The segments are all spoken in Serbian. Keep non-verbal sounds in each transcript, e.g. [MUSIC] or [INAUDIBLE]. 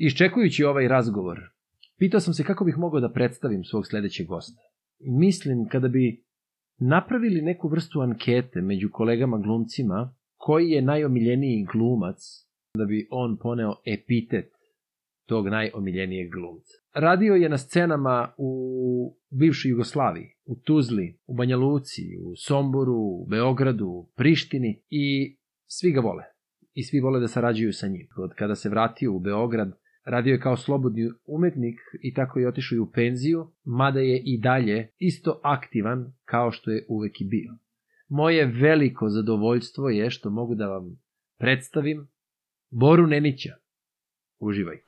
Iščekujući ovaj razgovor, pitao sam se kako bih mogao da predstavim svog sledećeg gosta. Mislim, kada bi napravili neku vrstu ankete među kolegama glumcima, koji je najomiljeniji glumac, da bi on poneo epitet tog najomiljenijeg glumca. Radio je na scenama u bivšoj Jugoslaviji, u Tuzli, u Banja Luci, u Somboru, u Beogradu, u Prištini i svi ga vole. I svi vole da sarađuju sa njim. Od kada se vratio u Beograd, radio je kao slobodni umetnik i tako je otišao i u penziju, mada je i dalje isto aktivan kao što je uvek i bio. Moje veliko zadovoljstvo je što mogu da vam predstavim Boru Nenića. Uživaj.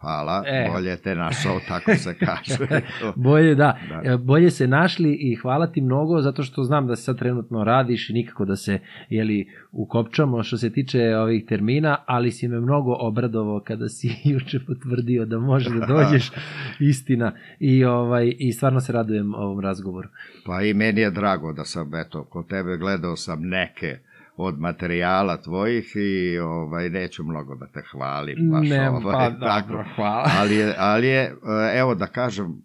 Hvala, E. bolje te našao, tako se kaže. [LAUGHS] Bolje, da. Da. E, Bolje se našli i hvala ti mnogo zato što znam da se sad trenutno radiš i nikako da se jeli, ukopčamo što se tiče ovih termina, ali si me mnogo obradovao kada si [LAUGHS] juče potvrdio da može da dođeš [LAUGHS] istina i ovaj i stvarno se radujem ovom razgovoru. Pa i meni je drago da sam, eto, kod tebe gledao sam neke od materijala tvojih i ovaj, neću mnogo da te hvalim. Baš, Ne, ovaj, pa dobro, hvala. ali, je, ali je, e, evo da kažem,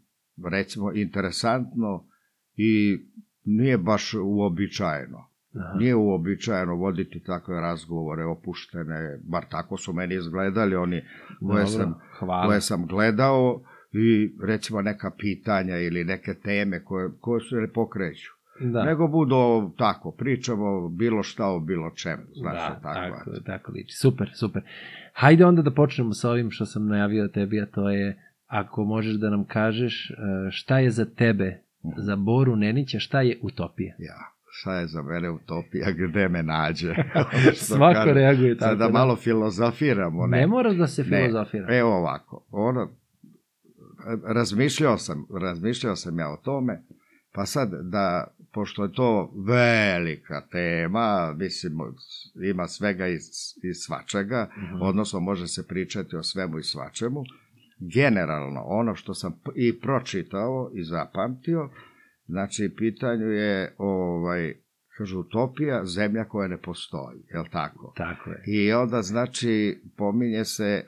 recimo, interesantno i nije baš uobičajeno. Aha. Nije uobičajeno voditi takve razgovore opuštene, bar tako su meni izgledali oni koje Dobro, sam hvala. koje sam gledao i recimo neka pitanja ili neke teme koje, koje se ne pokreću. Da. Nego budu tako, pričamo bilo šta o bilo čemu, znaš, da, tako. tako, tako liči. Super, super. Hajde onda da počnemo sa ovim što sam najavio tebi, a to je ako možeš da nam kažeš e, šta je za tebe, za Boru Nenića, šta je utopija? Ja, šta je za mene utopija, gde me nađe? [LAUGHS] Svako kažem. reaguje tako. Sad da malo filozofiramo, ne? Ne moraš da se Ne. filozofira. Evo ovako, ono, razmišljao sam, razmišljao sam ja o tome, pa sad da, pošto je to velika tema, mislim, ima svega i, i svačega, Mhm. odnosno može se pričati o svemu i svačemu, generalno, ono što sam i pročitao i zapamtio, znači, pitanju je, ovaj, kažu, utopija, zemlja koja ne postoji, je li tako? Tako je. I onda, znači, pominje se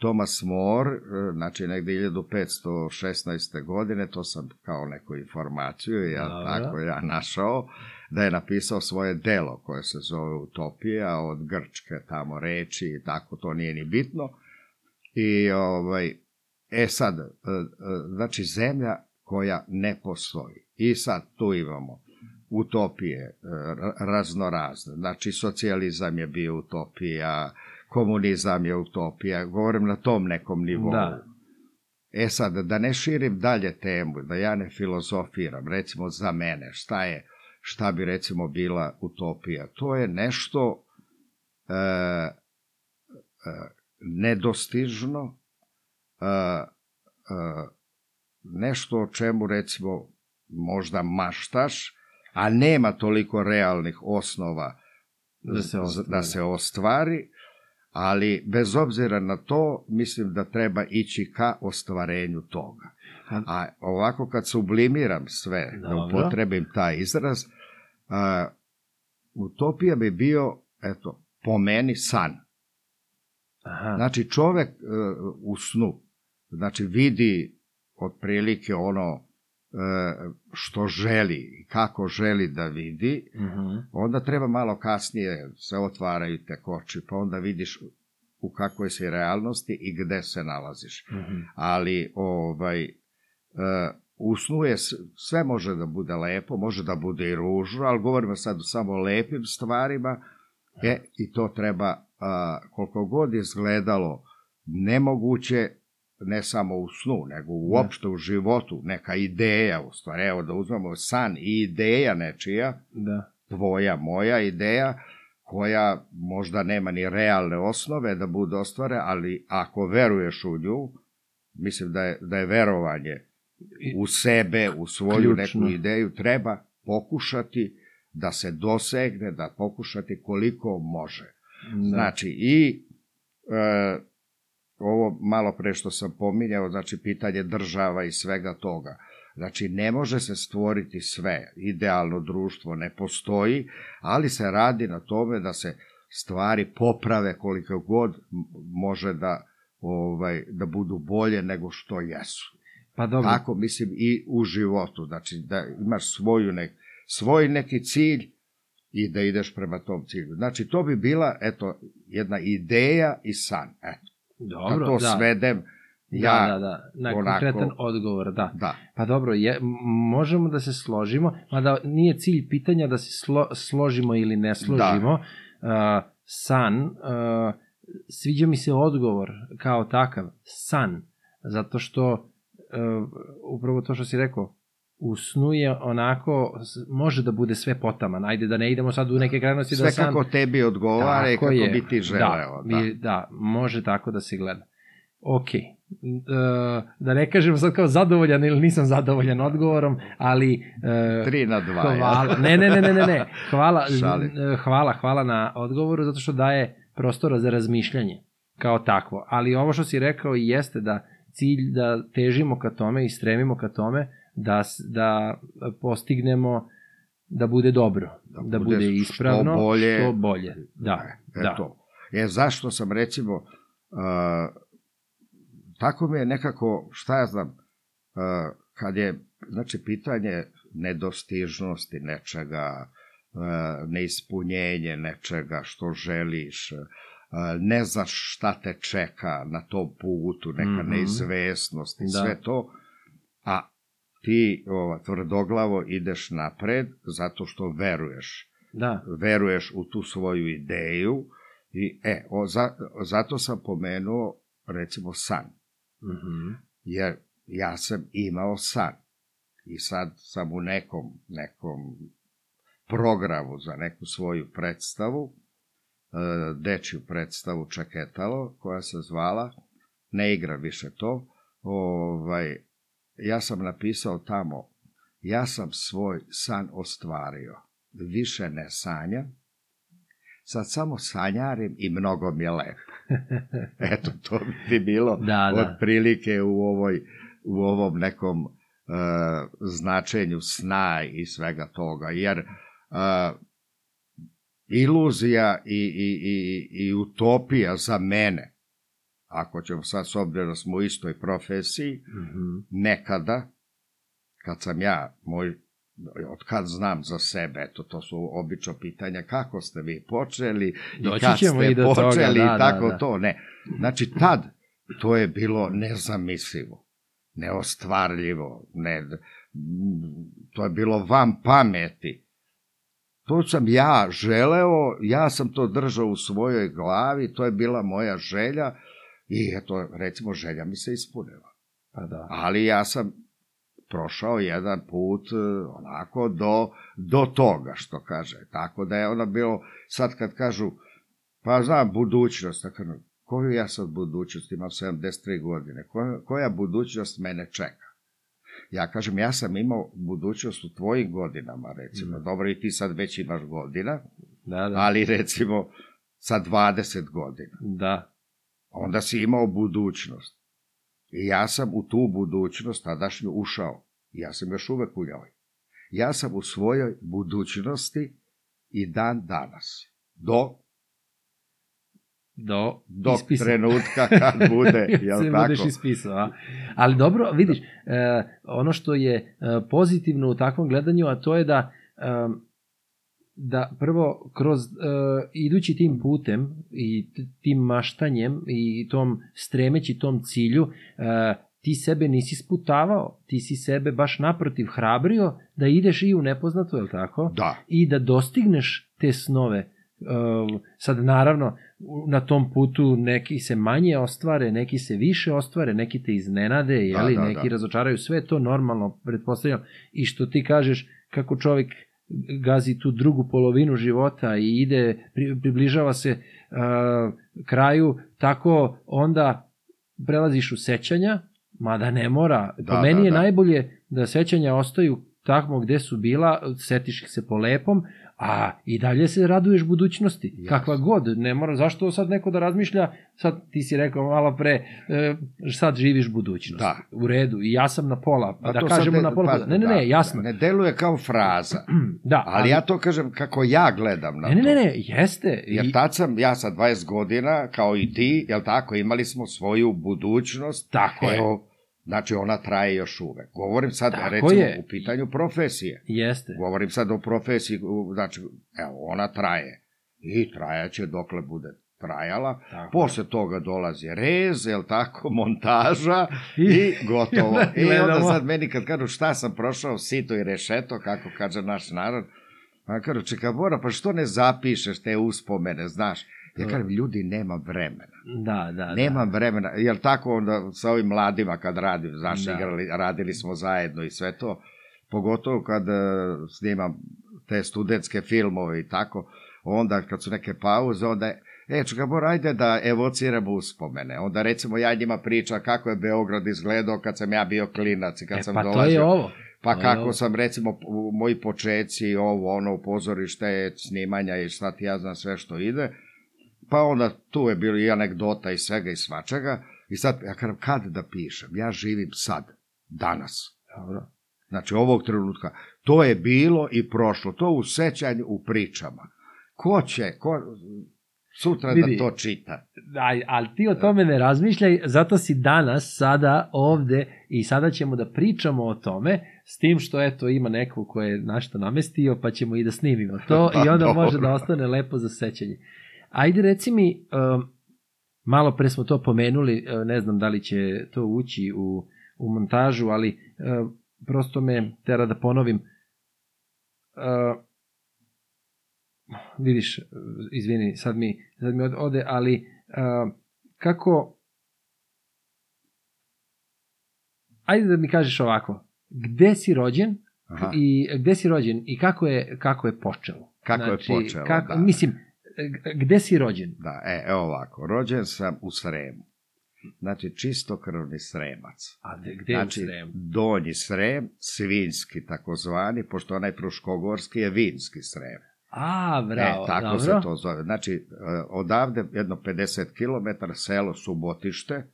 Thomas More, e, znači negde 1516. godine, to sam kao neku informaciju, ja Dobro. tako ja našao, da je napisao svoje delo koje se zove Utopija od grčke tamo reči i tako, to nije ni bitno. I ovaj, e sad, e, e, znači zemlja koja ne postoji. I sad tu imamo utopije ra- raznorazne. Znači, socijalizam je bio utopija, komunizam je utopija, govorim na tom nekom nivou. Da. E sad, da ne širim dalje temu, da ja ne filozofiram, recimo za mene, šta je, šta bi recimo bila utopija? To je nešto e, e, nedostižno, e, e, nešto o čemu recimo možda maštaš, a nema toliko realnih osnova Da se z- ostvari. da se ostvari, ali bez obzira na to, mislim da treba ići ka ostvarenju toga. A- ovako kad sublimiram sve, da upotrebim taj izraz, a, utopija bi bio, eto, po meni san. Aha. Znači čovek e, u snu, znači vidi otprilike ono što želi i kako želi da vidi, Mhm. onda treba malo kasnije se otvaraju te koči, pa onda vidiš u kakvoj si realnosti i gde se nalaziš. Mhm. Ali ovaj e, u snu je s- sve može da bude lepo, može da bude i ružno, ali govorimo sad o samo lepim stvarima, e, i to treba, a, koliko god izgledalo nemoguće, ne samo u snu, nego uopšte u životu, neka ideja, u stvari, evo da uzmemo san i ideja nečija, Da. tvoja, moja ideja, koja možda nema ni realne osnove da bude ostvare, ali ako veruješ u nju, mislim da je, da je verovanje u sebe, u svoju Ključno. neku ideju, treba pokušati da se dosegne, da pokušati koliko može. Da. Znači, i e, ovo malo pre što sam pominjao, znači pitanje država i svega toga. Znači, ne može se stvoriti sve. Idealno društvo ne postoji, ali se radi na tome da se stvari poprave koliko god može da ovaj da budu bolje nego što jesu. Pa dobro, Tako mislim i u životu, znači da imaš svoju nek, svoj neki cilj i da ideš prema tom cilju. Znači to bi bila eto jedna ideja i san. Eto, dobro, kad to da. svedem ja da, da, da, na onako- konkretan odgovor, da. da. Pa dobro, je, možemo da se složimo, mada nije cilj pitanja da se slo, složimo ili ne složimo. Da. Uh, san, uh, sviđa mi se odgovor kao takav, san, zato što uh, upravo to što si rekao, u snu je onako, može da bude sve potaman, ajde da ne idemo sad u neke krajnosti da Sve san... kako tebi odgovara i kako je. bi ti želeo. Da, mi, da, može tako da se gleda. Ok, e, da ne kažem sad kao zadovoljan ili nisam zadovoljan odgovorom, ali e, Tri na dva. ja. hvala, ne, ne, ne, ne, ne, ne, hvala, [LAUGHS] Šalim. e, hvala, hvala na odgovoru, zato što daje prostora za razmišljanje kao takvo. Ali ovo što si rekao i jeste da cilj da težimo ka tome i stremimo ka tome da, da postignemo da bude dobro, da, Da bude bude što ispravno, bolje. što bolje. Da, E, da. to. E, zašto sam recimo, uh, tako mi je nekako, šta ja znam, uh, kad je, znači, pitanje nedostižnosti nečega, neispunjenje nečega što želiš, ne znaš šta te čeka na tom putu, neka Mhm. neizvesnost i Da. sve to, a ti ova, tvrdoglavo ideš napred zato što veruješ. Da, veruješ u tu svoju ideju i e, o, za, zato sam pomenuo recimo san, mhm, jer ja sam imao san. I sad sam u nekom, nekom programu za neku svoju predstavu, e, dečju predstavu Čeketalo, koja se zvala, ne igra više to, ovaj, ja sam napisao tamo, ja sam svoj san ostvario, više ne sanjam, sad samo sanjarim i mnogo mi je lepo. [LAUGHS] Eto, to bi ti bilo Da, da. otprilike u, ovoj, u ovom nekom uh, značenju sna i svega toga, jer uh, iluzija i, i, i, i utopija za mene, ako ćemo sad s obzirom da smo u istoj profesiji, mhm, nekada, kad sam ja, moj, od kad znam za sebe, eto, to su obično pitanja, kako ste vi počeli, i Doći kad ćemo ste i do toga, počeli, da, i tako da, da. to, ne. Znači, tad, to je bilo nezamislivo, neostvarljivo, ne, to je bilo van pameti. To sam ja želeo, ja sam to držao u svojoj glavi, to je bila moja želja i eto, recimo, želja mi se ispunila. pa da. Ali ja sam prošao jedan put e, onako do, do toga, što kaže. Tako da je ono bilo, sad kad kažu, pa znam, budućnost, tako, koju ja sad budućnost, imam 73 godine, koja, koja budućnost mene čeka? Ja kažem, ja sam imao budućnost u tvojim godinama, recimo. Mm. Dobro, i ti sad već imaš godina, Da, da. ali recimo sa 20 godina Da. Onda si imao budućnost. I ja sam u tu budućnost tadašnju ušao. Ja sam još uvek u njoj. Ja sam u svojoj budućnosti i dan danas. Do, Do, do ispisa. trenutka [LAUGHS] kad bude, jel se tako? budeš ispisao, a? Ali dobro, vidiš, e, ono što je e, pozitivno u takvom gledanju, a to je da e, da prvo kroz e, idući tim putem i tim maštanjem i tom stremeći tom cilju e, ti sebe nisi sputavao, ti si sebe baš naprotiv hrabrio da ideš i u nepoznato, je li tako? Da, i da dostigneš te snove. Uh, sad naravno na tom putu neki se manje ostvare, neki se više ostvare, neki te iznenade, jeli, da, neki da. razočaraju, sve to normalno, pretpostavljam. I što ti kažeš kako čovjek gazi tu drugu polovinu života i ide, pri, približava se uh, kraju, tako onda prelaziš u sećanja, mada ne mora. Da, po meni da, je da. najbolje da sećanja ostaju tamo gde su bila, setiš ih se po lepom, a i dalje se raduješ budućnosti. Jasno. Kakva god, ne mora, zašto sad neko da razmišlja, sad ti si rekao malo pre, e, sad živiš budućnost. Da. U redu, i ja sam na pola, A da to sad kažemo ne- na pola, pa, ne, ne, da, ne, jasno. Ne deluje kao fraza, [CLEARS THROAT] Da, ali ja to kažem kako ja gledam na Ne, ne, to. ne, ne, jeste. Jer tad sam, ja sa 20 godina, kao i ti, jel tako, imali smo svoju budućnost. Tako je. Evo, znači ona traje još uvek. Govorim sad, Tako recimo, je. u pitanju profesije. Jeste. Govorim sad o profesiji, znači, evo, ona traje. I trajaće dokle bude trajala. Tako Posle toga dolazi rez, jel tako, [LAUGHS] montaža I- i gotovo. [LAUGHS] I onda sad meni kad kažu šta sam prošao, sito i rešeto, kako kaže naš narod, a kažu, čeka Bora, pa što ne zapišeš te uspomene, znaš? Ja kažem, ljudi, nema vremena. Da, da, Nemam vremena, jel tako onda sa ovim mladima kad radim, znaš, Da. igrali, radili smo zajedno i sve to, pogotovo kad e, snimam te studentske filmove i tako, onda kad su neke pauze, onda je, e, čekaj, Bor, ajde da evociramo uspomene. Onda recimo ja njima pričam kako je Beograd izgledao kad sam ja bio klinac i kad E, sam pa to dolazio. je ovo. Pa To kako ovo. sam recimo u moji počeci, ovo ono pozorište, snimanja i šta ti ja znam sve što ide. Pa onda tu je bilo i anegdota i svega i svačega. I sad, ja kažem, kad da pišem? Ja živim sad, danas. Dobro. Znači, ovog trenutka. To je bilo i prošlo. To u sećanju, u pričama. Ko će, ko, sutra Vidi. da to čita? Aj, ali ti o tome ne razmišljaj, zato si danas, sada, ovde i sada ćemo da pričamo o tome, s tim što eto ima neko ko je našta namestio, pa ćemo i da snimimo to [LAUGHS] Pa, i onda dobro. može da ostane lepo za sećanje. Ajde reci mi, um, malo pre smo to pomenuli, uh, ne znam da li će to ući u, u montažu, ali uh, prosto me tera da ponovim. Uh, vidiš, izvini, sad mi, sad mi od- ode, ali kako... Ajde da mi kažeš ovako, gde si rođen Aha. i gde si rođen i kako je, kako je počelo? Kako je počelo, kako, da. Mislim, gde si rođen? Da, e, evo ovako. Rođen sam u Sremu. Znači, čistokrvni Sremac. A gde, gde znači, u Sremu? donji Srem, svinski takozvani, pošto onaj Fruškogorski je vinski Srem. A, bravo, e, tako dobro. se to zove. Znači, e, odavde jedno 50 km selo Subotište,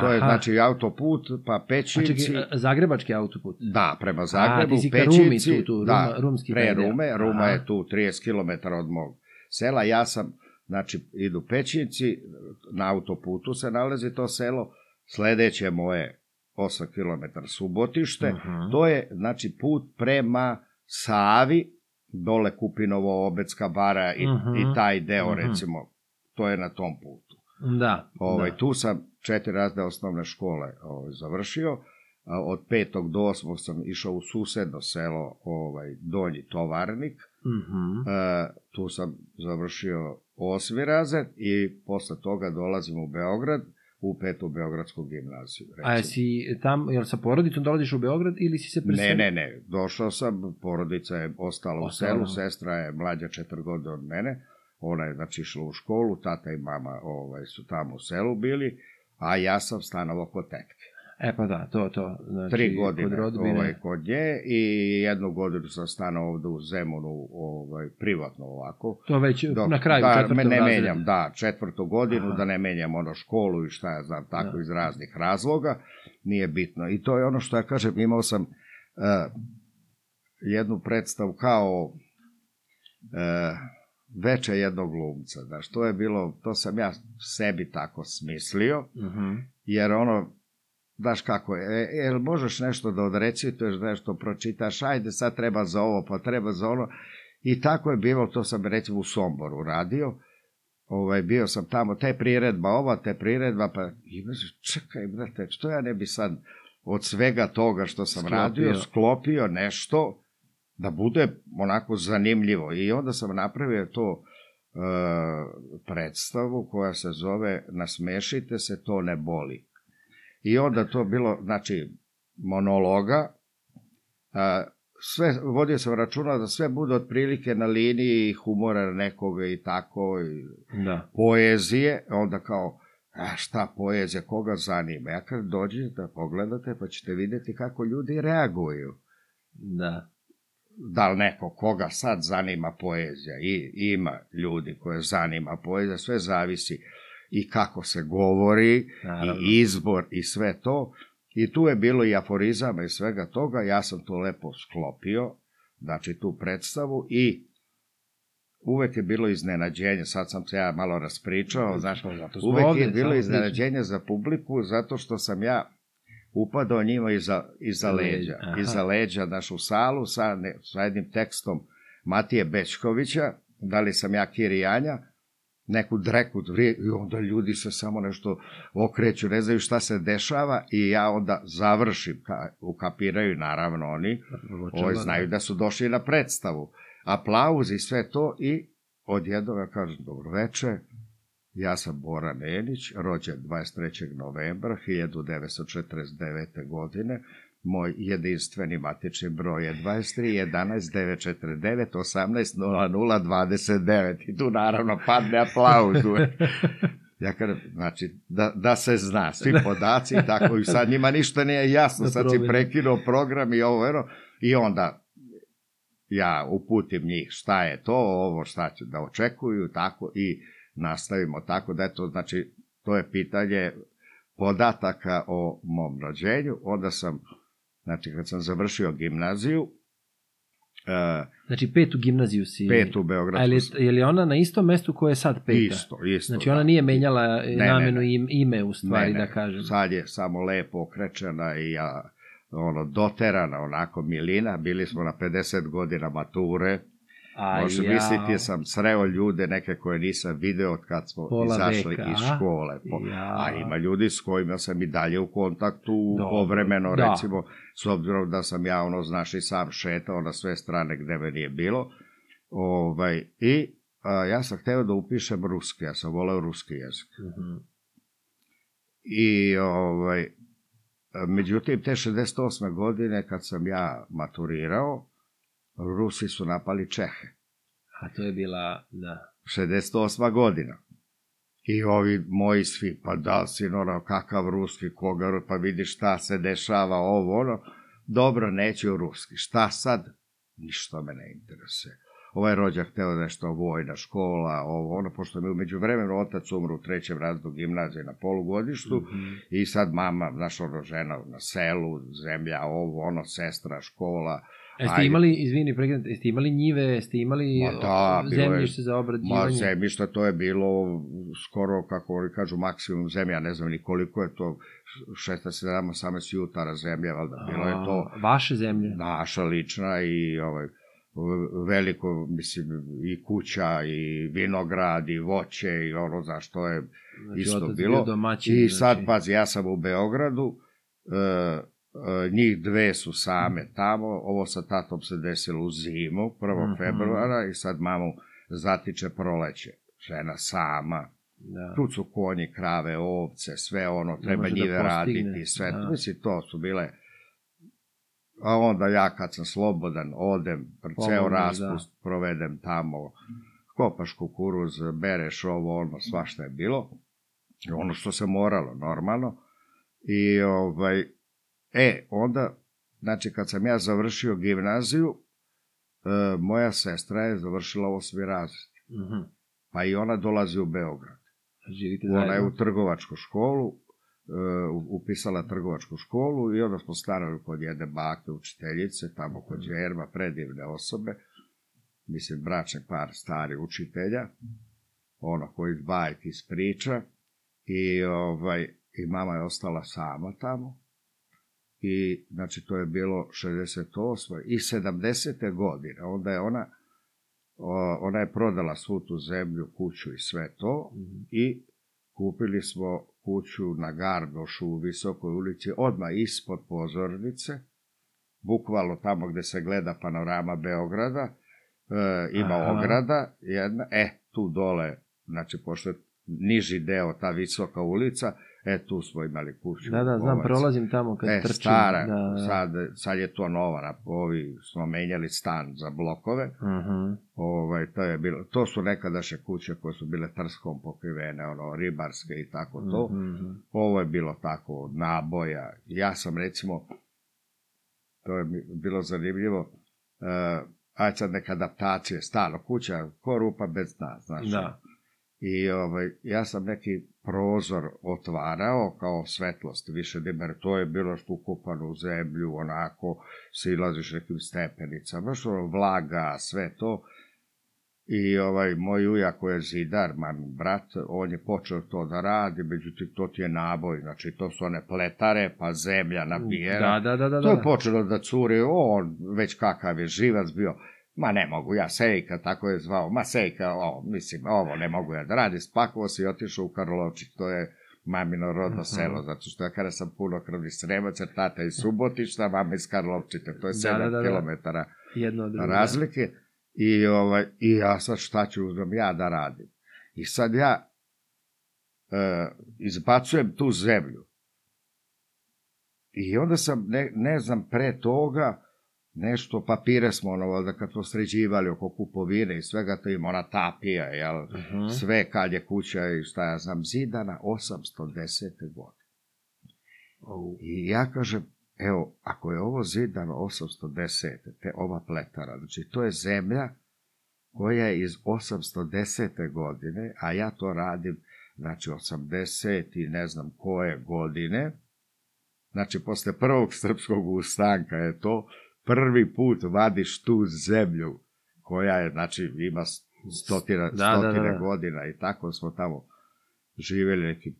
to je Aha. znači autoput, pa A Pećinci, čekaj, a, Zagrebački autoput. da, prema Zagrebu, si ka Rumi Pećinci, tu, tu, da, rumski pre. Rume, Ruma Aha. je tu 30 km od mog sela, ja sam, znači, idu Pećinci, na autoputu se nalazi to selo, sledeće moje 8 km Subotište, Mhm. to je, znači, put prema Savi, dole Kupinovo, Obecka bara i, Mhm. i taj deo, Mhm. recimo, to je na tom putu. Da, Ovaj, da. Tu sam četiri razne osnovne škole ovaj, završio. Od petog do osmog sam išao u susedno selo, ovaj, Donji Tovarnik. Mhm. E, tu sam završio osmi razred i posle toga dolazim u Beograd, u petu Beogradsku gimnaziju. A recimo. jesi tam, jel sa porodicom dolaziš u Beograd ili si se preselio? Ne, ne, ne. Došao sam, porodica je ostala u Ostala. selu, sestra je mlađa četiri godine od mene. Ona je, znači, išla u školu, tata i mama ovaj, su tamo u selu bili, a ja sam stanovao kod tetke. E pa da, to, to. Znači, Tri kod godine rodbine. ovaj, kod nje i jednu godinu sam stanovao ovde u Zemunu ovaj, privatno ovako. To već Dok- na kraju da, četvrtog me ne menjam, da, četvrtu godinu, Aha. da ne menjam ono školu i šta ja znam, tako Da. iz raznih razloga, nije bitno. I to je ono što ja kažem, imao sam uh, jednu predstavu kao uh, veče jednog glumca, znaš, to je bilo, to sam ja sebi tako smislio, Mhm. jer ono, daš kako je, e, jel možeš nešto da odrecituješ, nešto pročitaš, ajde sad treba za ovo, pa treba za ono, i tako je bilo, to sam recimo u Somboru radio, ovaj, bio sam tamo, te priredba ova, te priredba, pa i čekaj, brate, što ja ne bi sad od svega toga što sam Sklopio. radio, sklopio nešto da bude onako zanimljivo. I onda sam napravio to e, predstavu koja se zove Nasmešite se, to ne boli. I onda to bilo, znači, monologa, a, sve, vodio sam računa da sve bude otprilike na liniji humora nekoga i tako, i Da. poezije, onda kao, a šta poezija, koga zanima? Ja kažem, dođite da pogledate, pa ćete videti kako ljudi reaguju. Da. da li neko koga sad zanima poezija i ima ljudi koje zanima poezija, sve zavisi i kako se govori Naravno. i izbor i sve to. I tu je bilo i aforizama i svega toga, ja sam to lepo sklopio, znači tu predstavu i uvek je bilo iznenađenje, sad sam se ja malo raspričao, znaš, smo uvek ovde, je bilo iznenađenje za publiku, zato što sam ja upadao njima iza, iza Leđa, aha. iza leđa, znaš, u salu sa, ne, sa jednim tekstom Matije Bečkovića, da li sam ja Kirijanja, neku dreku i onda ljudi se samo nešto okreću, ne znaju šta se dešava i ja onda završim, ka, ukapiraju naravno oni, Ovi znaju da su došli na predstavu. Aplauz i sve to i odjednom ja kažem, dobro veče, ja sam Bora Nenić, rođen 23. novembra 1949. godine, moj jedinstveni matični broj je 23 11 949 18 00 29 i tu naravno padne aplauz. [LAUGHS] Ja kažem, znači, da, da se zna, svi podaci i tako, i sad njima ništa nije jasno, Da sad si prekinuo program i ovo, eno, i onda ja uputim njih šta je to, ovo šta će da očekuju, tako, i nastavimo tako, da eto, znači, to je pitanje podataka o mom rođenju, onda sam, znači, kad sam završio gimnaziju, uh, Znači petu gimnaziju si... petu Beogradsku, je li, je li ona na istom mestu koje je sad peta? isto, isto. Znači da. ona nije menjala ne, ne, namenu ne. im- ime u stvari, Ne, ne, da kažem. Sad je samo lepo okrečena i ja, ono, doterana, onako, milina. Bili smo na 50 godina mature. A Može ja- misliti, sam sreo ljude neke koje nisam video od kad smo Pola izašli veka, iz škole. Po, Ja. A ima ljudi s kojima sam i dalje u kontaktu povremeno, da. recimo, s obzirom da sam ja, ono, znaš, i sam šetao na sve strane gde me nije bilo. Ovaj, I a, ja sam hteo da upišem ruski, ja sam voleo ruski jezik. Mhm. I ovaj, međutim, te 68. godine kad sam ja maturirao, Rusi su napali Čehe. A to je bila, da. 68. godina. I ovi moji svi, pa da li si ono, kakav ruski, koga, pa vidi šta se dešava, ovo, ono. Dobro, neću ruski. Šta sad? Ništa me ne interesuje. Ovaj rođak hteo nešto vojna škola, ovo, ono, pošto mi umeđu vremenu otac umru u trećem razdu gimnazije na polugodištu, Mhm. I sad mama, znaš, ono, žena na selu, zemlja, ovo, ono, sestra, škola. Jeste Ajde. imali, izvini, prekidam, jeste imali njive, jeste imali Ma da, bilo je- zemljište za Ma, obrađivanje? zemljišta, to je bilo skoro, kako oni kažu, maksimum zemlja, ja ne znam ni koliko je to, 16, 17, 18 jutara zemlja, valjda, bilo je to Vaše zemlje? naša lična i ovaj, veliko, mislim, i kuća, i vinograd, i voće, i ono, znaš, to je Znači, isto bilo. domaćin, I sad, znači, pazi, ja sam u Beogradu, e, njih dve su same tamo, ovo sa tatom se desilo u zimu, 1. Mhm. februara, i sad mamu zatiče proleće. Žena sama, Da. tu su konji, krave, ovce, sve ono, treba da njive postigne, raditi, sve. da. Mislim, to su bile... A onda ja kad sam slobodan, odem, ceo Pomogneš, raspust provedem tamo, kopaš kukuruz, bereš ovo, ono, svašta je bilo. Ono što se moralo, normalno. I ovaj, e, onda, znači kad sam ja završio gimnaziju, e, moja sestra je završila osmi razred. Mhm. Pa i ona dolazi u Beograd. Živite Ona je zajedno? u trgovačku školu, e, upisala trgovačku školu i onda smo stanovali kod jedne bake učiteljice, tamo kod Đerba, predivne osobe, mislim, bračni par stari učitelja, ono koji iz bajki iz priča, i, ovaj, i mama je ostala sama tamo, i znači to je bilo 68. i 70. godine, onda je ona ona je prodala svu tu zemlju, kuću i sve to Mhm. i kupili smo kuću na Gardošu u Visokoj ulici, odmah ispod pozornice, bukvalno tamo gde se gleda panorama Beograda, e, ima Aha. ograda jedna, e, tu dole, znači, pošto je niži deo, ta visoka ulica, e, tu smo imali kuću. Da, da, znam, prolazim tamo kad E, trčim. stara, da, da. sad, sad je to nova, na- ovi smo menjali stan za blokove, Mhm. Ovaj, to, je bilo, to su nekadašnje kuće koje su bile trskom pokrivene, ono, ribarske i tako to. Mhm. Ovo je bilo tako, od naboja. Ja sam, recimo, to je bilo zanimljivo, uh, aj sad neka adaptacije, stano, kuća, ko rupa bez dna, znaš. Da. I ovaj, ja sam neki prozor otvarao kao svetlost, više dimer, to je bilo što ukopano u zemlju, onako, silaziš nekim stepenicama, ono, vlaga, sve to. I ovaj, moj ujak koji je zidar, mamin brat, on je počeo to da radi, međutim, to ti je naboj, znači, to su one pletare, pa zemlja nabijena. Da, da, da, da. To je da. počelo da curi, on već kakav je živac bio, ma ne mogu ja, Sejka, tako je zvao, ma Sejka, o, mislim, ovo ne mogu ja da radi, spakovao se i otišao u Karlovčić, to je mamino rodno Mhm. selo, zato što ja kada sam puno krvni sremac, jer tata iz Subotišta, mama iz Karlovčita, to je Da, 7 da, da, da. kilometara Jedno razlike, i, ovaj, i ja sad šta ću uzmem ja da radim. I sad ja e, izbacujem tu zemlju. I onda sam, ne, ne znam, pre toga, nešto, papire smo, ono, valjda kad smo sređivali oko kupovine i svega, to ima ona tapija, jel? Mhm. Sve kad je kuća i šta ja znam, zidana 810. godine. Au. I ja kažem, evo, ako je ovo zidano 810. te ova pletara, znači to je zemlja koja je iz 810. godine, a ja to radim, znači 80 i ne znam koje godine, znači posle prvog srpskog ustanka je to, prvi put vadiš tu zemlju koja je, znači, ima stotina, Da, da, da, stotine da. godina i tako smo tamo živjeli neki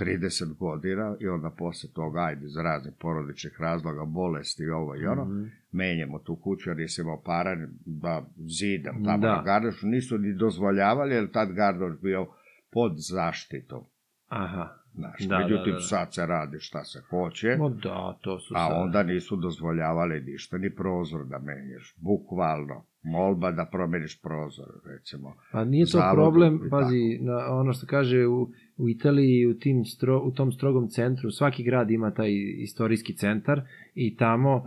30 godina i onda posle toga, ajde, iz raznih porodičnih razloga, bolesti i ovo i ono, Mhm. menjamo tu kuću, jer nisam imao para da zidam tamo Da. na gardošu, nisu ni dozvoljavali, jer tad gardoš bio pod zaštitom. Aha. Znaš, Da, međutim, da, da. sad se radi šta se hoće, No da, to su a sad. onda nisu dozvoljavali ništa, ni prozor da menjaš, bukvalno. Molba da promeniš prozor, recimo. Pa nije to zavodu problem, pazi, na ono što kaže u, u Italiji, u, tim stro, u tom strogom centru, svaki grad ima taj istorijski centar i tamo e,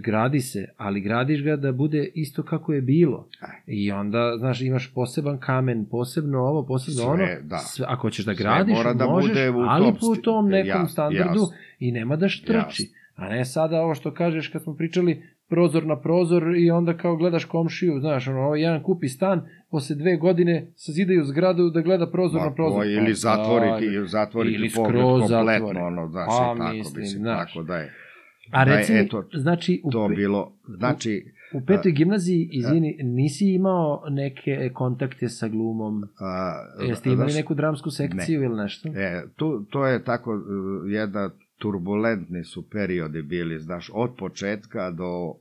gradi se, ali gradiš ga da bude isto kako je bilo. Aj. I onda, znaš, imaš poseban kamen, posebno ovo, posebno Sve, ono. da. Sve, ako hoćeš da Sve gradiš, mora da možeš, bude u ali po tom nekom Ja- standardu jasno. i nema da štrči. Jasno. A ne sada ovo što kažeš kad smo pričali prozor na prozor i onda kao gledaš komšiju, znaš, ono, ovaj jedan kupi stan, posle dve godine sazidaju zgradu da gleda prozor na prozor. ili Pa, zatvoriti, da. zatvoriti Ili pogled kompletno, zatvore. ono, znaš, Pa, i tako, mislim, mislim, znaš. tako da je A da je, reci eto, znači, u, to bilo, znači, u petoj gimnaziji, izvini, nisi imao neke kontakte sa glumom? a, Jeste imali znaš, neku dramsku sekciju ili nešto? E, tu, to je tako uh, jedna turbulentni su periodi bili, znaš, od početka do,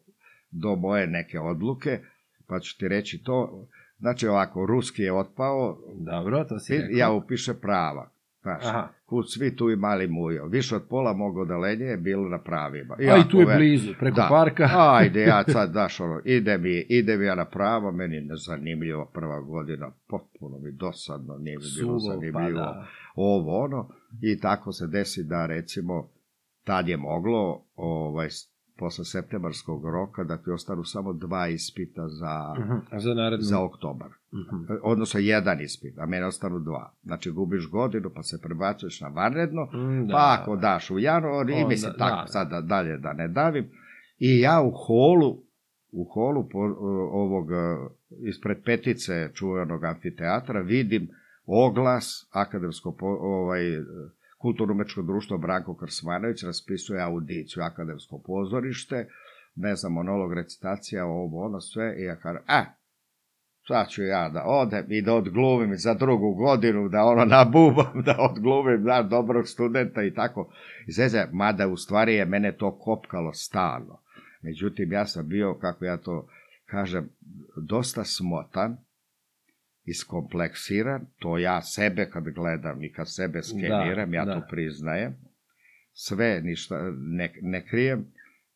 do moje neke odluke, pa ću ti reći to, znači ovako, ruski je otpao, Dobro, to si rekao. ja upiše prava, znaš, Aha. kud svi tu imali mujo, više od pola mog odalenja je bilo na pravima. A i tu je blizu, preko Da. parka. [LAUGHS] Ajde, ja sad, daš ono, ide mi, ide mi ja na pravo, meni je nezanimljivo prva godina, potpuno mi dosadno, nije mi bilo Suvo, zanimljivo pa da. ovo ono i tako se desi da recimo tad je moglo ovaj posle septembarskog roka da ti ostanu samo dva ispita za Mhm, A za narednu? za oktobar. Mhm. Odnosno jedan ispit, a meni ostanu dva. Znači gubiš godinu pa se prebacuješ na vanredno, Mm, da. pa ako daš u januar i mislim tako da. sad da dalje da ne davim. I ja u holu u holu po, ovog ispred petice čuvenog amfiteatra vidim oglas akademsko ovaj e, kulturno-umečko društvo Branko Krsmanović raspisuje audiciju akademsko pozorište, ne znam, monolog, recitacija, ovo, ono sve, i ja kažem, e, sad ću ja da odem i da odglumim za drugu godinu, da ono nabubam, [LAUGHS] da odglumim da, dobrog studenta i tako. I zeze, mada u stvari je mene to kopkalo stalno. Međutim, ja sam bio, kako ja to kažem, dosta smotan, iskompleksiran, to ja sebe kad gledam i kad sebe skeniram, Da, ja da. to priznajem, sve ništa ne, ne krijem,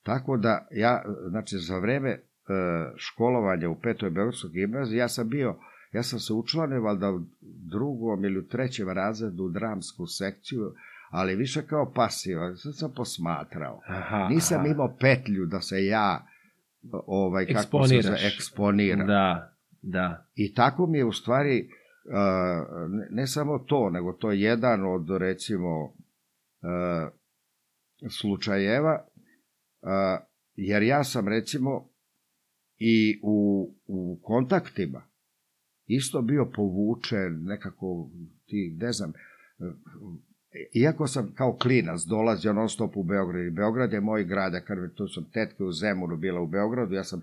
tako da ja, znači za vreme e, školovanja u petoj Beogradskoj gimnaziji, ja sam bio, ja sam se učlanio valjda u drugom ili u trećem razredu u dramsku sekciju, ali više kao pasivan, sad sam posmatrao. Aha, Nisam aha. imao petlju da se ja ovaj, kako se Eksponiiraš. zove, eksponiram. Da, da. I tako mi je u stvari, uh, ne, samo to, nego to je jedan od, recimo, uh, slučajeva. a, jer ja sam recimo i u, u kontaktima isto bio povučen nekako ti, ne znam, iako sam kao klinac dolazio non stop u Beograd i Beograd je moj grad, ja tu sam tetke u Zemunu bila u Beogradu, ja sam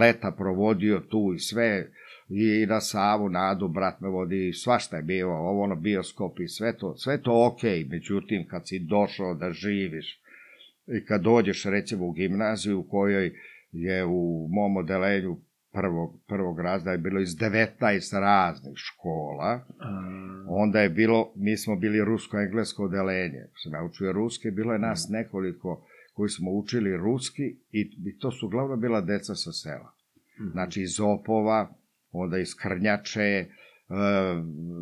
leta provodio tu i sve, i na Savu, na Adu, brat me vodi, svašta je bilo, ovo ono bioskop i sve to, sve to okej, okay. međutim, kad si došao da živiš i kad dođeš recimo u gimnaziju u kojoj je u mom odelenju prvog, prvog razda je bilo iz 19 raznih škola, onda je bilo, mi smo bili rusko-englesko odelenje, sam ja učio ruske, bilo je nas nekoliko koji smo učili ruski i, i to su uglavnom bila deca sa sela. Znači iz Opova, onda iz Krnjače, e,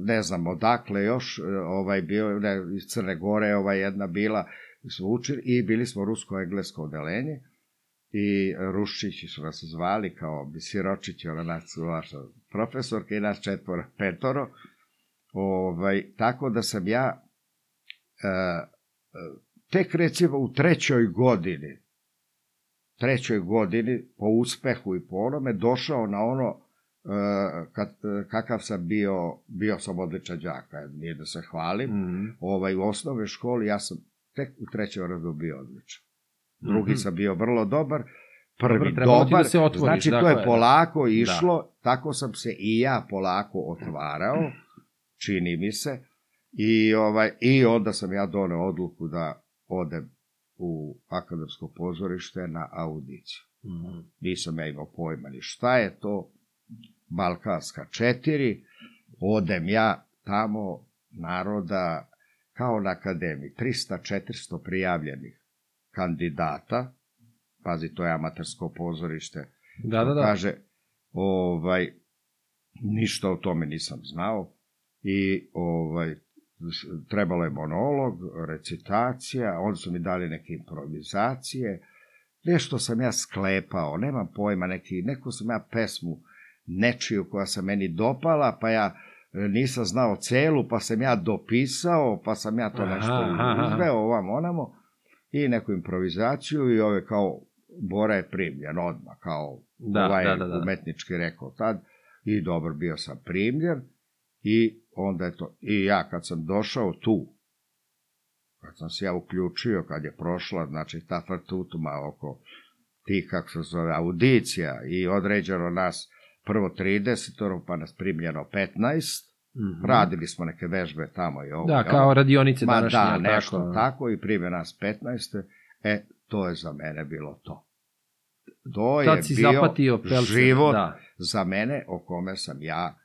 ne znam odakle još, e, ovaj bio, ne, iz Crne Gore, ovaj jedna bila, smo učili i bili smo rusko-englesko odelenje i Rušići su nas zvali kao bi Siročić, ona nas vaša profesorka i nas četvora, petoro. Ovaj, tako da sam ja e, tek recimo u trećoj godini, trećoj godini po uspehu i po onome došao na ono e, kad, kakav sam bio, bio sam odličan đaka, nije da se hvalim, mm -hmm. ovaj, u osnove školi ja sam tek u trećoj razredu bio odličan. Drugi mm -hmm. sam bio vrlo dobar, prvi Dobro, dobar, da se otvoriš, znači to dakle, je polako išlo, da. tako sam se i ja polako otvarao, čini mi se, i, ovaj, i onda sam ja doneo odluku da odem u akademsko pozorište na audiciju. Mm -hmm. Nisam ja imao pojma ni šta je to, Balkanska 4, odem ja tamo naroda kao na akademiji, 300-400 prijavljenih kandidata, pazi, to je amatersko pozorište, Da, da, da. kaže, ovaj, ništa o tome nisam znao. I ovaj, trebalo je monolog, recitacija, onda su mi dali neke improvizacije, nešto sam ja sklepao, nemam pojma, neki, neku sam ja pesmu nečiju koja se meni dopala, pa ja nisam znao celu, pa sam ja dopisao, pa sam ja to nešto aha, izveo ovam onamo i neku improvizaciju i ove kao Bora je primljen odmah, kao Da, ovaj da, da, da. umetnički rekao tad i dobro bio sam primljen i onda je to, i ja kad sam došao tu, kad sam se ja uključio, kad je prošla, znači ta frtutuma oko tih, kako se zove, audicija i određeno nas prvo 30, pa nas primljeno 15, Mm -hmm. radili smo neke vežbe tamo i ovo. Da, kao radionice Ma današnje. da, nešto tako? tako, i prime nas 15. E, to je za mene bilo to. To je bio zapatio pelce. život Da. za mene o kome sam ja,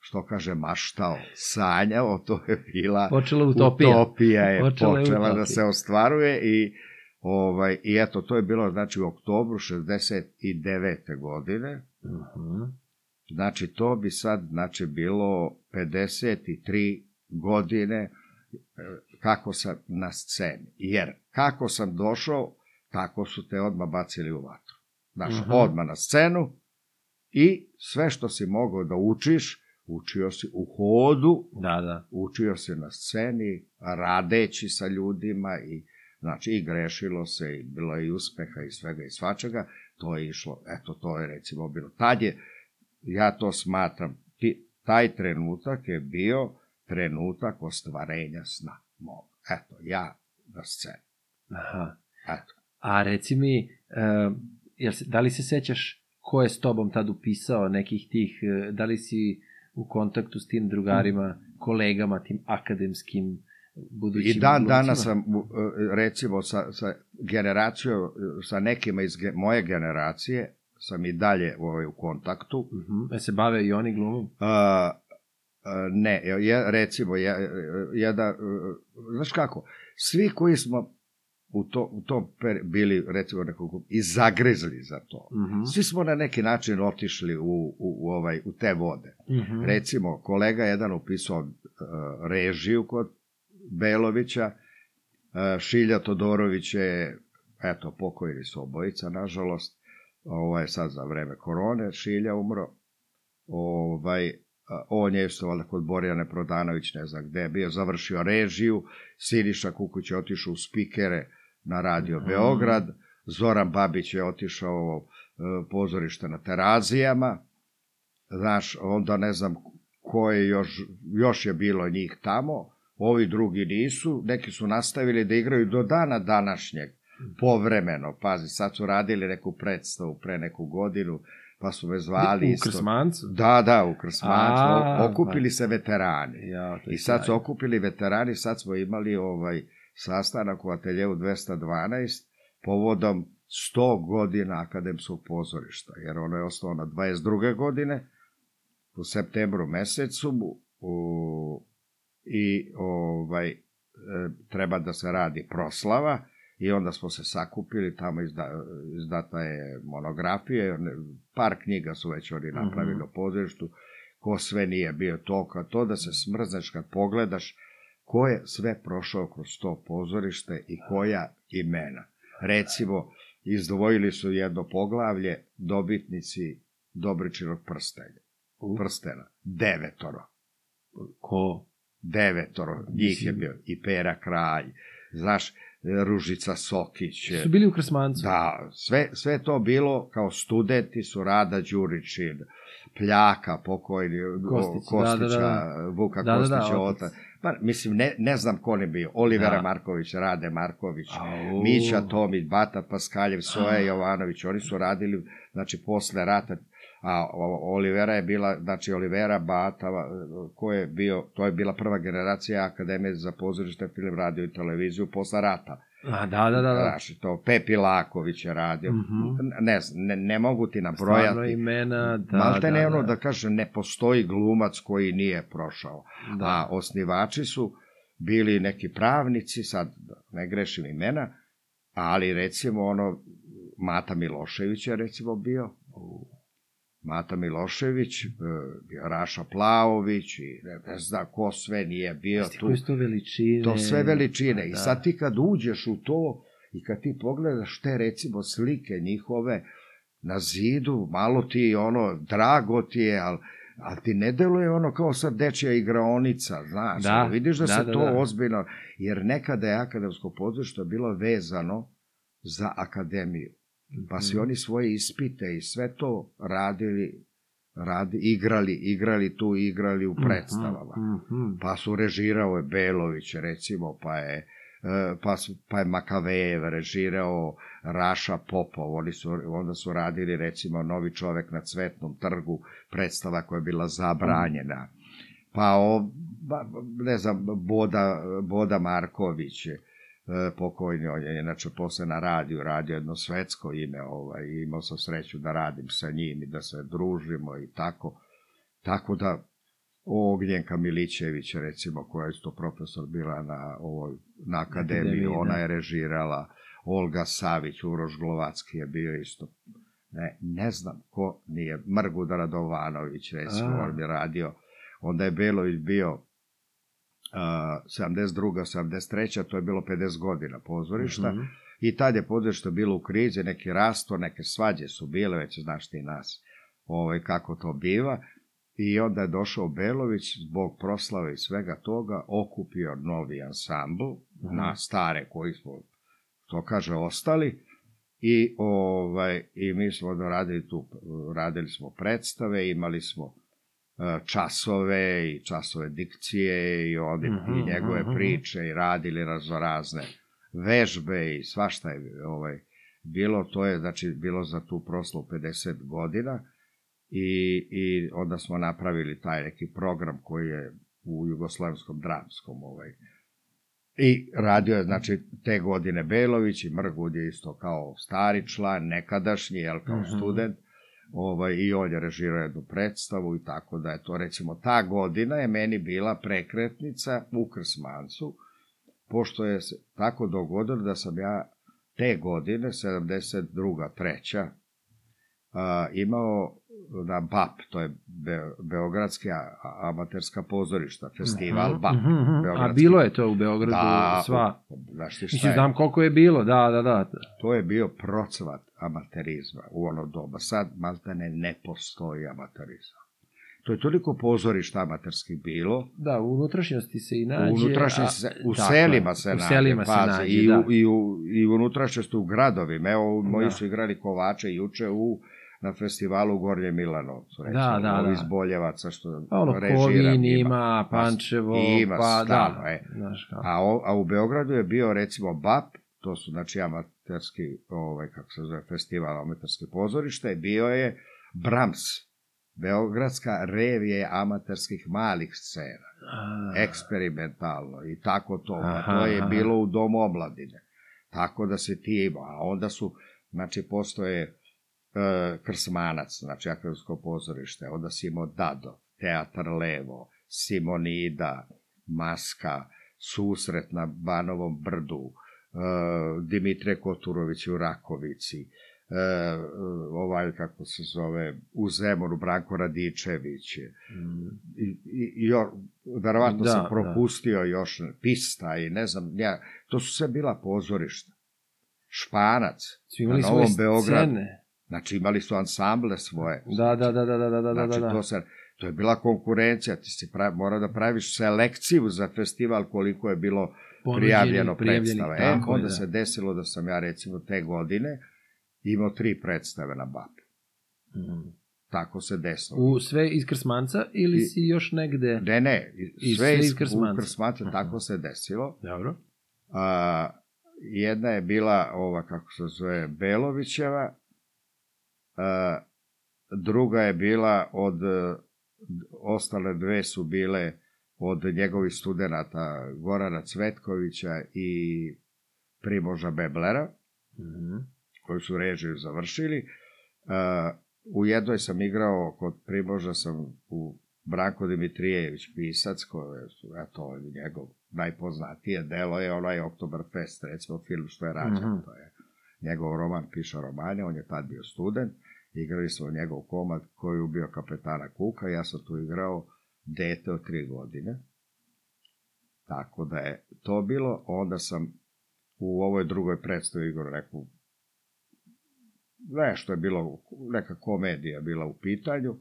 što kaže, maštao, sanjao, to je bila Počela utopija. utopija je Počela počela, da utopija. se ostvaruje i ovaj i eto to je bilo znači u oktobru 69. godine Mhm. Znači, to bi sad, znači, bilo 53 godine e, kako sam na sceni. Jer kako sam došao, tako su te odmah bacili u vatru. Znači, Mhm. odmah na scenu i sve što si mogao da učiš, učio si u hodu, Da, da. učio se na sceni, radeći sa ljudima i znači i grešilo se i bilo je i uspeha i svega i svačega, to je išlo, eto to je recimo bilo. Tad je, ja to smatram, ti, taj trenutak je bio trenutak ostvarenja sna mog. Eto, ja na sceni. Aha. Eto. A reci mi, uh, jel se, da li se sećaš ko je s tobom tad upisao nekih tih, eh, da li si u kontaktu s tim drugarima, kolegama, tim akademskim budućim I dan glumcima? danas sam, u- recimo, sa, sa generacijom, sa nekima iz ge, moje generacije, sam i dalje ovaj, u kontaktu. Mhm. E se bave i oni glumom? A, a, ne, je, recimo, je, jedan, znaš kako, svi koji smo u, to, u tom per, bili, recimo, nekog, i zagrizli za to, Mhm. svi smo na neki način otišli u, u, u, ovaj, u te vode. Mhm. Recimo, kolega jedan upisao uh, režiju kod Belovića, uh, Šilja Todorović je, eto, pokojili su obojica, nažalost, ovo je sad za vreme korone, Šilja umro, ovaj, on je isto valjda kod Borjane Prodanović, ne znam gde je bio, završio režiju, Siniša Kukuć je otišao u spikere na radio Mhm. Beograd, Zoran Babić je otišao e, pozorište na terazijama, znaš, onda ne znam ko je još, još je bilo njih tamo, ovi drugi nisu, neki su nastavili da igraju do dana današnjeg, povremeno, pazi, sad su radili neku predstavu pre neku godinu, pa su me zvali U isto. Krsmancu? Da, da, u Krsmancu, A, O- okupili pa. se veterani. Ja, I sad su okupili veterani, sad smo imali ovaj sastanak u ateljevu 212 povodom 100 godina akademskog pozorišta, jer ono je osnovano 22. godine u septembru mesecu u, i ovaj, e, treba da se radi proslava i onda smo se sakupili, tamo izda, izdata je monografija, ne- par knjiga su već oni napravili o pozorištu, ko sve nije bio to, kad to da se smrzneš kad pogledaš ko je sve prošao kroz to pozorište i koja imena. Recimo, izdvojili su jedno poglavlje dobitnici Dobričinog prstenja. Prstena. Devetoro. Ko? Devetoro. Njih je bio i Pera Kralj. Znaš, Ružica Sokić. Su bili u Krsmancu? Da, sve, sve to bilo kao studenti su Rada Đuričin, Pljaka, pokojni, Kostić, Kostića, da, da, da. Vuka Da, da, da, Kostića, otac. otac. Pa, mislim, ne, ne znam ko ne bio. Olivera Da. Marković, Rade Marković, Au. Mića Tomić, Bata Paskaljev, Soja Jovanović, oni su radili, znači, posle rata, a Olivera je bila, znači, Olivera Bata, ko je bio, to je bila prva generacija Akademije za pozorište, film, radio i televiziju posle rata. A, da, da, da. da. Znaš, to Pepi Laković je radio. Mhm. Ne znam, ne, ne mogu ti Stvarno nabrojati. imena, da, Malte ne da, ono da. da kaže ne postoji glumac koji nije prošao. Da. A osnivači su bili neki pravnici, sad da ne grešim imena, ali recimo ono Mata Milošević je recimo bio. Mata Milošević, e, bio Raša Plaović i ne, ne znam ko sve nije bio Jeste, tu. to veličine? To sve veličine. I Da. sad ti kad uđeš u to i kad ti pogledaš te recimo slike njihove na zidu, malo ti ono, drago ti je, ali ali ti ne deluje ono kao sad dečja igraonica, znaš, Da, vidiš da, da, se da, to da. ozbiljno, jer nekada je akademsko pozorište bilo vezano za akademiju, pa su Mhm. oni svoje ispite i sve to radili, radi, igrali, igrali tu, igrali u predstavama. Mhm. Pa su režirao je Belović, recimo, pa je e, pa, su, pa je Makavejev režirao Raša Popov, oni su, onda su radili recimo Novi čovek na Cvetnom trgu, predstava koja je bila zabranjena. Pa o, ne znam, Boda, Boda Marković, pokojni, on je inače posle na radiju, radio jedno svetsko ime, ovaj, imao sam sreću da radim sa njim i da se družimo i tako. Tako da, Ognjenka Milićević, recimo, koja je isto profesor bila na, ovoj, na akademiji, Akademiji, ona da. je režirala, Olga Savić, Uroš Glovacki je bio isto. Ne, ne znam ko nije, Mrgud Radovanović, recimo, A. on je radio, onda je Belović bio 72. 73. to je bilo 50 godina pozorišta, Mhm. I tad je pozorište bilo u krizi, neki rasto, neke svađe su bile, već znaš ti nas ovaj, kako to biva. I onda je došao Belović, zbog proslave i svega toga, okupio novi ansambl Mhm. na stare koji smo, to kaže, ostali. I, ovaj, I mi smo radili tu, radili smo predstave, imali smo časove i časove dikcije i, oni, Mhm, i njegove mhm, priče i radili raznorazne vežbe i svašta je ovaj, bilo, to je znači bilo za tu proslavu 50 godina i, i onda smo napravili taj neki program koji je u jugoslavenskom dramskom ovaj, I radio je, znači, te godine Belović i Mrgud je isto kao stari član, nekadašnji, jel, kao Mhm. student, ovaj, i on je režirao jednu predstavu i tako da je to, recimo, ta godina je meni bila prekretnica u Krsmancu, pošto je tako dogodilo da sam ja te godine, 72. treća, a, imao na BAP, to je Be Beogradska a- amaterska pozorišta, festival Mhm, BAP. mhm, mhm. A Beogradski. bilo je to u Beogradu Da, sva. znaš ti šta Mislim, je? znam koliko je bilo, da, da, da. To je bio procvat amaterizma u ono doba. Sad, maltene, ne postoji amaterizam. to je toliko pozorišta amaterskih bilo, Da, u unutrašnjosti se i nađe. u unutrašnjosti se, u tako selima se u nađe, selima se nađe, i, da. u, i, u, i u unutrašnjosti u gradovima. Evo, moji Da. su igrali kovače juče u na festivalu u Milanovcu, recimo, Da, da, da. iz Boljevaca što Pa ono, režiram Kovin ima. ima, Pančevo, Ima pa stalno, da. e. Znaš kao. A, o, a u Beogradu je bio recimo BAP, to su znači amaterski, ovaj, kako se zove, festival amaterske pozorište, bio je Brahms, Beogradska revije amaterskih malih scena, A, eksperimentalno i tako to. A Aha, to je bilo u Domu omladine. Tako da se ti ima. A onda su, znači, postoje e, Krsmanac, znači akademsko pozorište, onda si imao Dado, Teatar Levo, Simonida, Maska, Susret na Banovom brdu, e, Dimitre Koturović u Rakovici, e, ovaj, kako se zove, u Zemunu, Branko Radičević, mm, i, i, jo, verovatno Da, sam da. propustio još pista i ne znam, ja, to su sve bila pozorišta. Španac, imali na Novom Beogradu. scene. Znači imali su ansamble svoje. Da, da, da, da, da, da, da, Znači, da. to, se, to je bila konkurencija, ti si pravi, mora da praviš selekciju za festival koliko je bilo prijavljeno predstava. E, onda da. se desilo da sam ja recimo te godine imao tri predstave na BAP. Mhm. Tako se desilo. U sve iz Krsmanca ili I- si još negde... Ne, ne, sve, sve iz, iz u Krsmanca. Krsmanca Aha. tako se desilo. Dobro. A, jedna je bila ova, kako se zove, Belovićeva, druga je bila od, e, ostale dve su bile od njegovih studenta Gorana Cvetkovića i Primoža Beblera, Mhm. koji su režiju završili. A, u jednoj sam igrao, kod Primoža sam u Branko Dimitrijević pisac, koje su, eto, njegov najpoznatije delo je onaj Oktoberfest, recimo film što je rađen, Mhm. to je njegov roman, piše romane, on je tad bio student, igrali smo njegov komad koji je ubio kapetana Kuka, ja sam tu igrao dete od tri godine, tako da je to bilo, onda sam u ovoj drugoj predstavi igrao neku nešto je bilo, neka komedija bila u pitanju, e,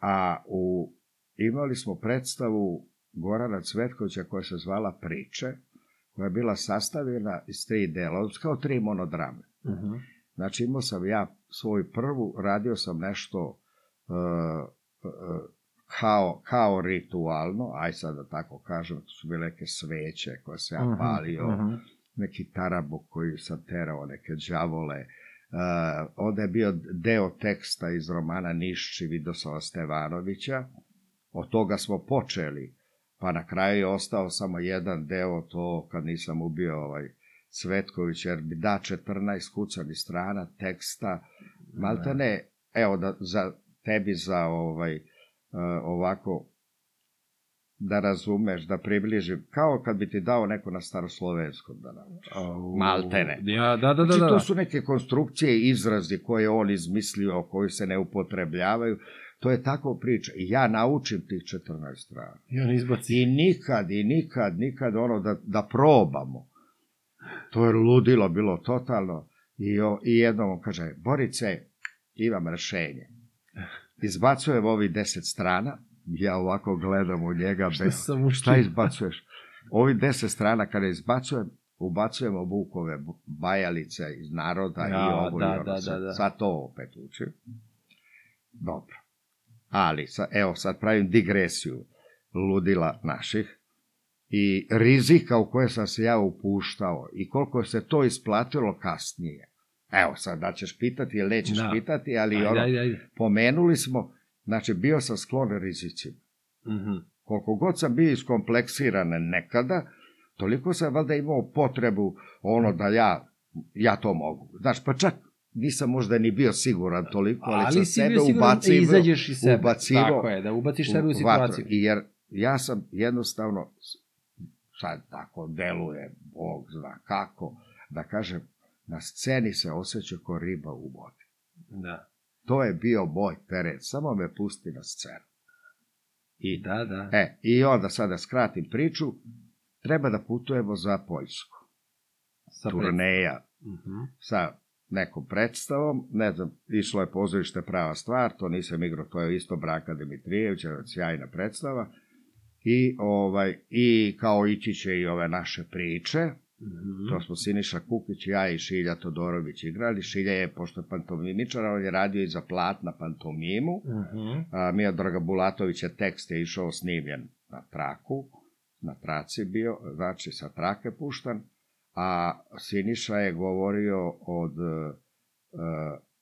a u, imali smo predstavu Gorana Cvetkovića koja se zvala Priče, koja je bila sastavljena iz tri dela, kao tri monodrame. Mhm. Znači imao sam ja svoju prvu, radio sam nešto uh, uh, kao, kao ritualno, aj sad da tako kažem, to su bile neke sveće koje sam ja Mhm, palio, mhm. neki tarabuk koji sam terao, neke đavole. Uh, onda je bio deo teksta iz romana Nišči Vidoslava Stevanovića. Od toga smo počeli, pa na kraju je ostao samo jedan deo, to kad nisam ubio ovaj Cvetković, jer mi da 14 kucanih strana teksta, malte ne, evo da za tebi za ovaj uh, ovako da razumeš, da približim, kao kad bi ti dao neko na staroslovenskom da naučiš. Au. Maltene. Ja, da, da, da. Znači, da. to su neke konstrukcije i izrazi koje on izmislio, koji se ne upotrebljavaju. To je tako priča. I ja naučim tih 14 strana. I on izbaci. I nikad, i nikad, nikad ono da, da probamo. To je ludilo bilo totalno. I, o, i jednom kaže, Borice, imam rešenje. Izbacujem ovih deset strana, ja ovako gledam u njega, Šta bez, sam šta izbacuješ? Ovi deset strana kada izbacujem, ubacujemo Vukove bajalice iz naroda Ja, i ovo da, i ono. da, sad, da, da. sad to opet učim. Dobro. Ali, sa, evo sad pravim digresiju ludila naših i rizika u koje sam se ja upuštao i koliko se to isplatilo kasnije. Evo sad, da ćeš pitati ili nećeš Da. pitati, ali Ajde, ono, ajde, ajde. pomenuli smo, znači bio sam sklon rizicima. Mhm. Koliko god sam bio iskompleksiran nekada, toliko sam valjda imao potrebu ono da ja, ja to mogu. Znaš, pa čak nisam možda ni bio siguran toliko, ali, Ali sam si sebe siguran da ubacivo, izađeš iz sebe. ubacivo Tako je, da ubaciš sebe u vatru. situaciju. I jer ja sam jednostavno, sad tako deluje, Bog zna kako, da kažem, na sceni se osjeća ko riba u vodi. Da. To je bio moj teren, samo me pusti na scenu. I Da, da. E, i onda sada skratim priču, treba da putujemo za Poljsku. Sa Turneja Mhm. sa nekom predstavom, ne znam, išlo je pozorište prava stvar, to nisam igrao, to je isto Branka Dimitrijević, sjajna predstava, i, ovaj, i kao ići će i ove naše priče, Mhm. To smo Siniša Kukić, ja i Šilja Todorović igrali. Šilja je, pošto je pantomimičar, on je radio i za plat na pantomimu. Mhm. A, Mija Draga Bulatović je tekst je išao snimljen na traku, na traci bio, znači sa trake puštan, a Siniša je govorio od uh,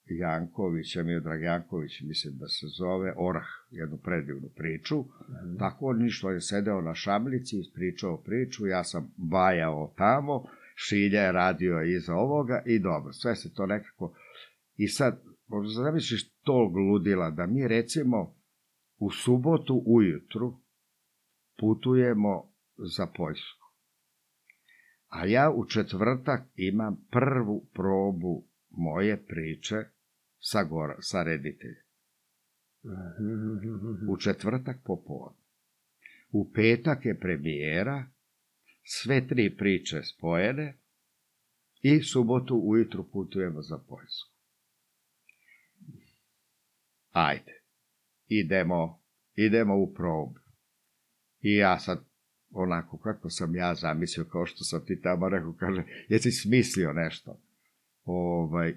Jankovića, Miodrag Janković, mislim da se zove, Orah, jednu predivnu priču. Mhm. Tako on ništa je sedeo na šablici, ispričao priču, ja sam bajao tamo, Šilja je radio iza ovoga i dobro, sve se to nekako... I sad, zamisliš tog ludila, da mi recimo u subotu ujutru putujemo za Poljsku. A ja u četvrtak imam prvu probu moje priče sa, gora, sa rediteljem. U četvrtak popodne. U petak je premijera, sve tri priče spojene i subotu ujutru putujemo za Poljsku. Ajde, idemo, idemo u probu. I ja sad, onako kako sam ja zamislio, kao što sam ti tamo rekao, kaže, jesi smislio nešto? Ovaj,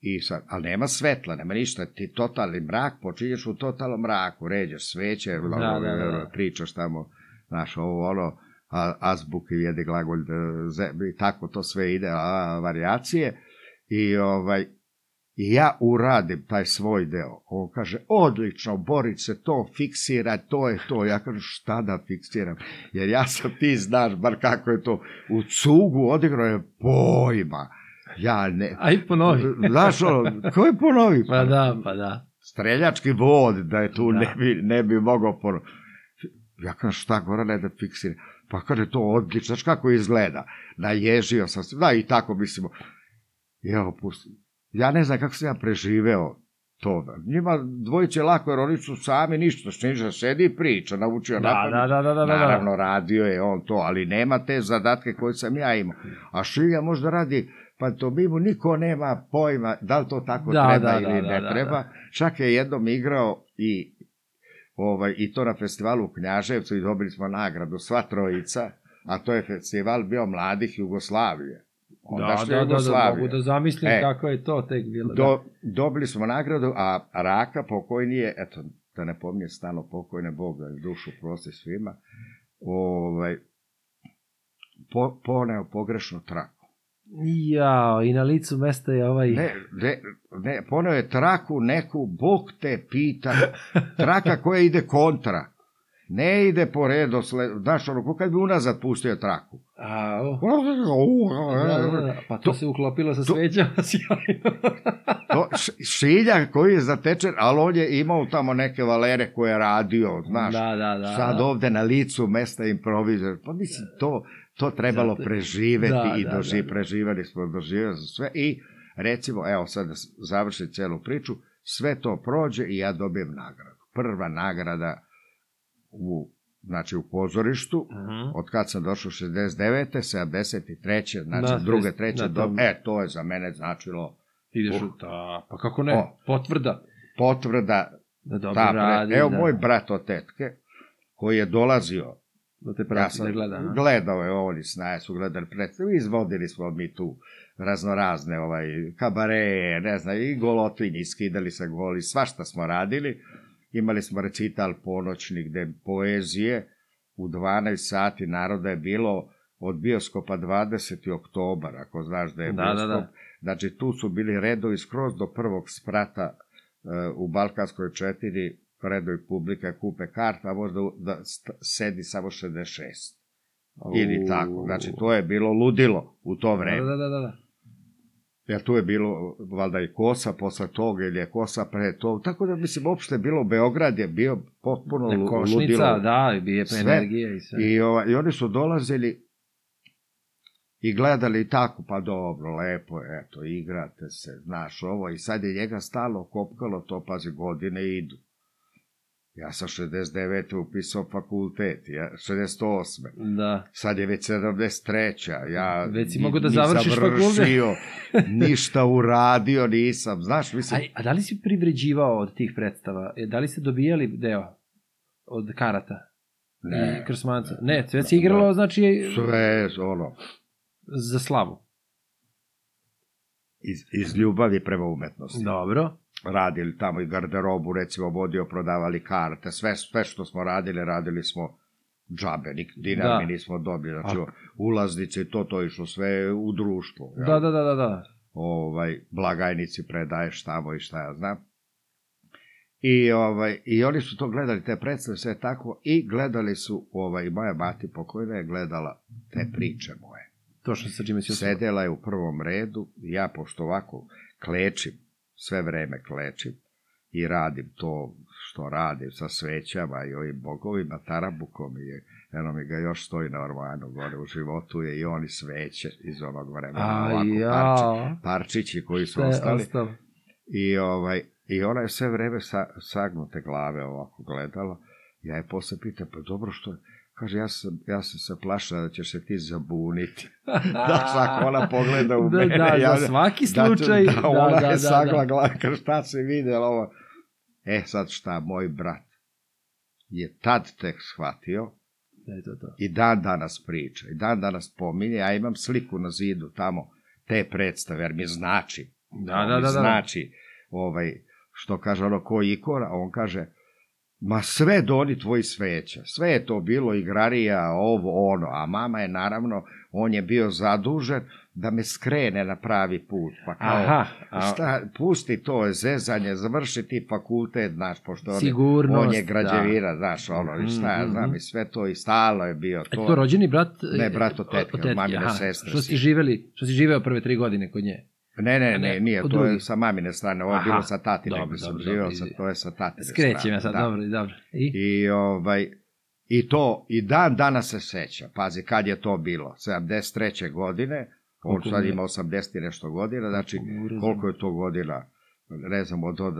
I sad, ali nema svetla, nema ništa, ti totalni mrak, počinješ u totalnom mraku, ređaš sveće, Da, da, da, da. pričaš tamo, znaš, ovo, ono, a, azbuk i jede glagolj, e, i tako to sve ide, a, varijacije, i ovaj, i ja uradim taj svoj deo. On kaže, odlično, Borić se to fiksira, to je to. Ja kažem, šta da fiksiram? Jer ja sam, ti znaš, bar kako je to, u cugu odigrao je pojma. Ja ne, Aj, ponovi. [LAUGHS] Znaš, ono, ko je ponovi? Pa da, pa da. Streljački vod, da je tu Da. ne bi, ne bi mogao ponovi. Ja kažem, šta Gorane da fiksira? Pa kaže, to odlično, znaš kako izgleda. Naježio sam se, da i tako mislimo. I evo, pusti. Ja ne znam kako sam ja preživeo to. Njima dvojice lako, jer oni su sami ništa, Šniža sedi i priča, naučio Da, napamet. da, da, da, da, da. Naravno, radio je on to, ali nema te zadatke koje sam ja imao. A Šilja možda radi pantomimu, niko nema pojma da li to tako Da, treba da, ili da, ne da, da, treba. Čak je jednom igrao i ovaj, i to na festivalu u Knjaževcu i dobili smo nagradu, sva trojica, a to je festival bio mladih Jugoslavije. Da, Ondašnje da, da, da, Jugoslavije. mogu da zamislim E. kako je to tek bilo. Do, dobili smo nagradu, a Raka pokojni je, eto, da ne pominje stano pokojne, Bog da dušu prosti svima, ovaj, po, poneo pogrešnu traku. Jao, i na licu mesta je ovaj... Ne, ne, ne, poneo je traku neku, Bog te pita, traka koja ide kontra. Ne ide po redu, znaš, ono, kad bi unazad pustio traku. A, o, da, da, da, pa to, To- se uklopilo sa sveđama [LAUGHS] sjajno. To, šilja koji je zatečen, ali on je imao tamo neke valere koje je radio, znaš. Da, da, da. sad da. ovde na licu mesta improvizor. Pa mislim, to, to trebalo Zato- preživeti Da, i da, doži, da, da. preživeli smo, doživjeli smo sve i recimo, evo sad da završim celu priču, sve to prođe i ja dobijem nagradu. Prva nagrada u znači u pozorištu, Mhm. od kad sam došao 69. 73. znači Na druge, fest- treće, na do, e, to je za mene značilo Ideš Uh. u ta, pa kako ne, O. potvrda. potvrda Da dobro ta, radi, evo da, moj brat od tetke, koji je dolazio da te Ja prati, sam da gleda. a? gledao je oni snaje su gledali predstavu, izvodili smo mi tu raznorazne ovaj, kabare, ne znam, i golotvinji, skidali se goli, svašta smo radili. Imali smo recital ponoćni gde poezije u 12 sati naroda je bilo od bioskopa 20. oktobar, ako znaš da je Da, da, bioskop. da. Znači, tu su bili redovi skroz do prvog sprata e, u Balkanskoj 4, redovi publika kupe karta, a možda da sedi samo 66. Ili tako. Znači, to je bilo ludilo u to vreme. Da, da, da, da. Jer tu je bilo, valjda i Kosa posle toga, ili je Kosa pre toga. Tako da, mislim, uopšte bilo, Beograd je bio potpuno lu- Košnica, ludilo. da, i bije Sve. energije i sve. I, ova, I oni su dolazili i gledali tako, pa dobro, lepo, eto, igrate se, znaš ovo, i sad je njega stalo kopkalo, to, pazi, godine idu. Ja sam 69. upisao fakultet, ja, 68. Da. Sad je već 73. Ja Već si mogao da završiš fakultet. [LAUGHS] ništa uradio nisam. Znaš, mislim, A, a da li si privređivao od tih predstava? E, Da li ste dobijali deo od karata? Ne, I Krsmanca? Ne, sve se igralo, znači, sve, ono, za slavu. iz, iz ljubavi prema umetnosti. Dobro. Radili tamo i garderobu, recimo vodio, prodavali karte, sve, sve što smo radili, radili smo džabe, nik, dinar Da. mi nismo dobili, znači A- ulaznice i to, to išlo sve u društvu. jel? Da, da, da, da, da. Ovaj, blagajnici predaješ tamo i šta ja znam. I, ovaj, I oni su to gledali, te predstave, sve tako, i gledali su, ovaj, moja mati pokojna je gledala te priče moje. To što sa čime si. Sedela je u prvom redu, ja pošto ovako klečim, sve vreme klečim i radim to što radim sa svećama i ovim bogovima, tarabukom i eno mi ga još stoji na ormanu gore u životu je i oni sveće iz onog vremena, ovako ja. parči, parčići koji su je ostali. ostalo? I, ovaj, I ona je sve vreme sa, sagnute glave ovako gledala. Ja je posle pitam, pa dobro što je? Kaže, ja sam, ja sam se plašila da ćeš se ti zabuniti. [LAUGHS] da, ako ona pogleda u Da, mene. da, ja, za svaki da, slučaj. Da, Da, ona da, je da, sagla da. glava, kaže, šta se videla ovo? E, sad šta, moj brat je tad tek shvatio Da je to to. i dan danas priča, i dan danas pominje, ja imam sliku na zidu tamo, te predstave, jer mi znači, Da, da, da, da. znači, ovaj, što kaže ono ko ikora, on kaže, ma sve doni tvoji sveća, sve je to bilo igrarija, ovo, ono, a mama je naravno, on je bio zadužen da me skrene na pravi put, pa kao, Aha, a, šta, pusti to zezanje, završi ti fakultet, znaš, pošto on, je- sigurnost. on je građevira, znaš, ono, i šta ja Mhm, znam, mhm. i sve to, i stalo je bio E, to. to rođeni brat? Ne, e, brat od tetke, od mamine aha. sestre Što si. živeli, što si živeo prve tri godine kod nje? Ne, ne, A ne, ne, nije, to je sa mamine strane, ovo je Aha, bilo sa tatine, dobro, sam dobro, dobro, sa, to je sa tatine Skrećem ja sad, da. dobro, dobro. I? I, ovaj, I to, i dan danas se seća, pazi, kad je to bilo, 73. godine, on sad ima 80 i nešto godina, znači, koliko je to godina, ne znam, od, od,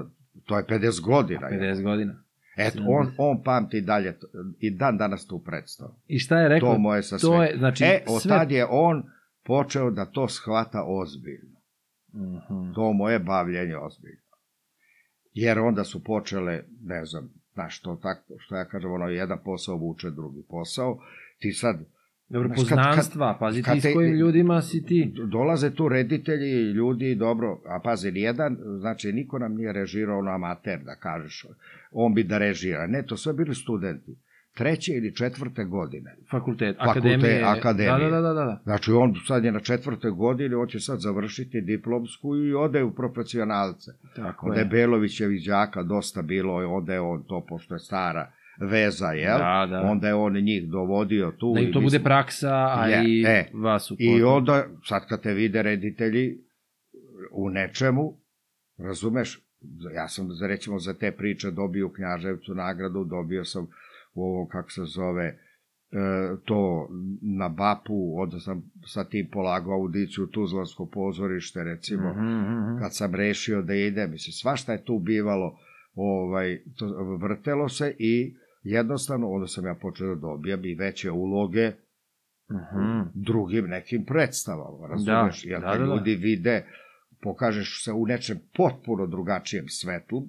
to je 50 godina. je. 50 godina. Eto, on, on pamti dalje, to- i dan danas tu predstavu. I šta je rekao? To mu je sa to sve. je, znači, e, od sve... tad je on počeo da to shvata ozbiljno. Mhm. to moje bavljenje ozbiljno. Jer onda su počele, ne znam, znaš, to tako, što ja kažem, ono, jedan posao vuče drugi posao, ti sad, Dobro, poznanstva, pazi ti s kojim ljudima si ti. dolaze tu reditelji, ljudi, dobro, a pazi, nijedan, znači, niko nam nije režirao ono amater, da kažeš, on bi da režira. Ne, to sve bili studenti. Treće ili četvrte godine. Fakultet, Fakultet, akademije. akademije. Da, da, da, da, da. Znači, on sad je na četvrtoj godini, on će sad završiti diplomsku i ode u profesionalce. Tako Kod je. Debelovićevih đaka dosta bilo, onda je on to, pošto je stara veza, jel? Da, da. Onda je on njih dovodio tu. Da i to bude praksa, a Je, i e. vas u I onda, sad kad te vide reditelji u nečemu, razumeš, ja sam, za- recimo, za te priče dobio u Knjaževcu nagradu, dobio sam u ovom, kako se zove, e, to na Bapu, onda sam sa tim polagao audiciju Tuzlansko pozorište, recimo, Mhm, mhm. kad sam rešio da idem, mislim, svašta je tu bivalo, ovaj, to, vrtelo se i jednostavno, onda sam ja počeo da dobijam i veće uloge Mhm. drugim nekim predstavama, razumeš? Da, Jer da, da, da. ljudi vide, pokažeš se u nečem potpuno drugačijem svetlu,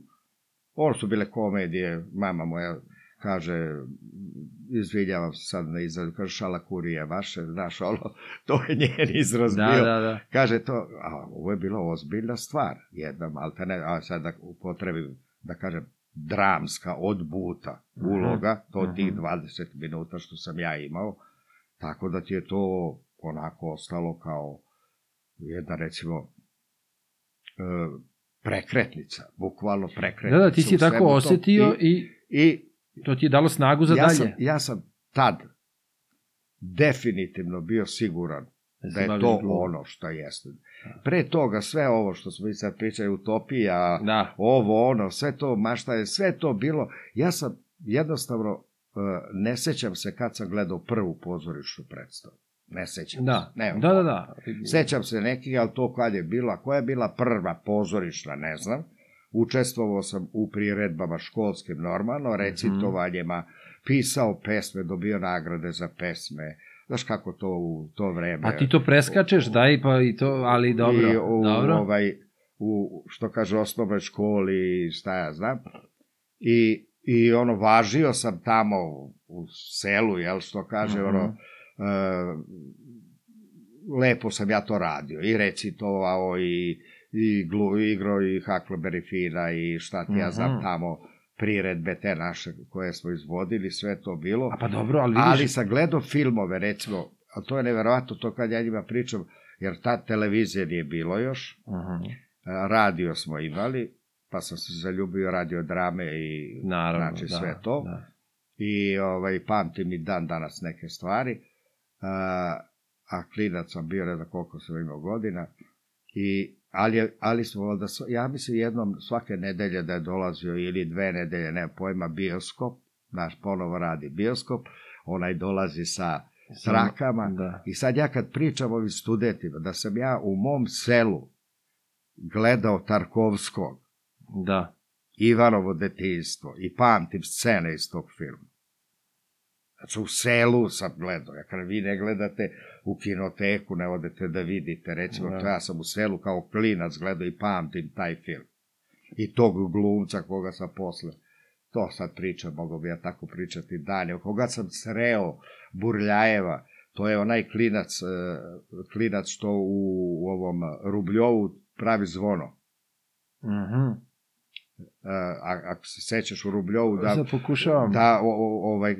ono su bile komedije, mama moja kaže, izvinjavam se sad na izraz, kaže šala kurije vaše, znaš, ono, [LAUGHS] to je njen izraz Da, bio. da, da. Kaže to, a ovo je bila ozbiljna stvar, jedna maltene, a sad da upotrebim, da kažem, dramska odbuta uloga, to tih mhm. 20 minuta što sam ja imao, tako da ti je to onako ostalo kao jedna, recimo, e, prekretnica, bukvalno prekretnica. Da, da, ti si tako osetio I, i to ti je dalo snagu za ja, dalje. sam, ja sam tad definitivno bio siguran da se je to ono što jeste. Pre toga sve ovo što smo i sad pričali, utopija, Da. ovo, ono, sve to, mašta je, sve to bilo. Ja sam jednostavno, uh, ne sećam se kad sam gledao prvu pozorišnu predstavu. Ne sećam Da, se. Nemam da, da, da. Sećam se nekih, ali to kad je bilo, a koja je bila prva pozorišna, ne znam. Učestvovao sam u priredbama školskim normalno, recitovanjima, pisao pesme, dobio nagrade za pesme, znaš kako to u to vreme. A ti to preskačeš, daj pa i to, ali dobro, I u, dobro. Ovaj, u, što kaže, osnovnoj školi, šta ja znam. I, I ono, važio sam tamo u selu, jel, što kaže, Mhm. ono, e, lepo sam ja to radio. I recitovao, i, i glu, igrao, i Huckleberry Fina, i šta ti ja znam Mhm. tamo, priredbe te naše koje smo izvodili, sve to bilo. A pa dobro, ali vidiš... Ali sam gledao filmove, recimo, a to je neverovatno to kad ja njima pričam, jer ta televizija nije bilo još, Mhm. a, radio smo imali, pa sam se zaljubio radio drame i Naravno, znači da, sve to. Da. I ovaj, pamtim i dan danas neke stvari. A, a klinac sam bio, ne znam koliko sam imao godina. I, ali, ali smo, valjda, sv- ja mislim jednom svake nedelje da je dolazio ili dve nedelje, ne pojma, bioskop, naš ponovo radi bioskop, onaj dolazi sa trakama. Da. I sad ja kad pričam ovim studentima, da sam ja u mom selu gledao Tarkovskog, Da. Ivanovo detinjstvo i pamtim scene iz tog filma. Znači, u selu sam gledao. Ja kada vi ne gledate u kinoteku, ne odete da vidite, recimo, Da. to ja sam u selu kao klinac gledao i pamtim taj film. I tog glumca koga sam posle, to sad pričam, mogu bi ja tako pričati dalje, koga sam sreo, Burljajeva, to je onaj klinac, eh, klinac što u, u ovom Rubljovu pravi zvono. Mhm. Uh, a, ako se sećaš u Rubljovu, da, Sad pokušavam. da o, o, ovaj, e,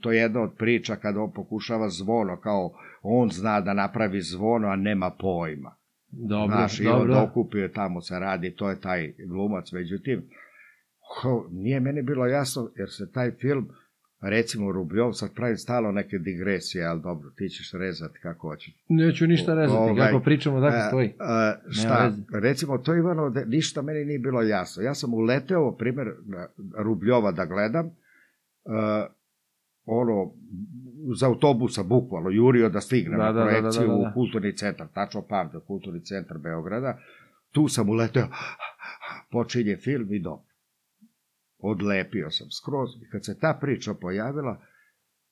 to je jedna od priča kada on pokušava zvono, kao on zna da napravi zvono, a nema pojma. Dobro, Znaš, i on dobro. dokupio tamo se radi, to je taj glumac. Međutim, nije meni bilo jasno, jer se taj film, recimo Rubljov, sad pravim stalo neke digresije, ali dobro, ti ćeš rezati kako hoćeš. Neću ništa rezati, Ovaj, kako pričamo, tako E, stoji. e, šta, veze. recimo, to Ivano, da ništa meni nije bilo jasno. Ja sam uleteo, primjer, na Rubljova da gledam, e, ono, za autobusa, bukvalno, jurio da stigne Da, na da, da, da, projekciju da, da. u kulturni centar, tačno pamte, kulturni centar Beograda, tu sam uleteo, [SNIFFS] počinje film i dobro. Odlepio sam skroz i kad se ta priča pojavila,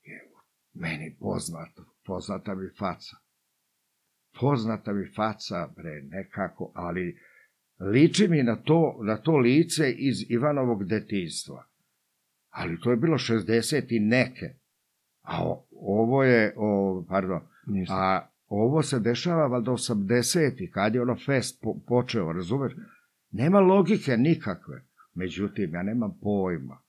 evo, meni poznato, poznata mi faca poznata mi faca, bre, nekako, ali liči mi na to, na to lice iz Ivanovog detinjstva. Ali to je bilo 60 i neke. A ovo je, o, pardon, Ništa. a ovo se dešava valjda 80 kad je ono fest po, počeo, razumeš? Nema logike nikakve. Međutim, ja nemam pojma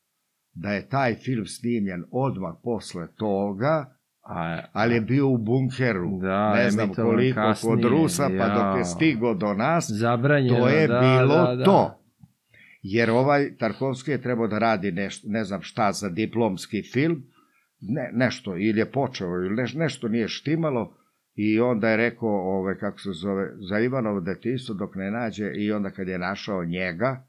da je taj film snimljen odmah posle toga, A, ali je bio u bunkeru, Da, ne znam koliko, kasnije, kod Rusa, pa dok je stigo do nas, zabranjeno, to je da, bilo da, da. to. Jer ovaj Tarkovski je trebao da radi nešto, ne znam šta za diplomski film, ne, nešto, ili je počeo, ili neš, nešto nije štimalo, i onda je rekao, ove, kako se zove, za Ivanovo detinjstvo dok ne nađe, i onda kad je našao njega,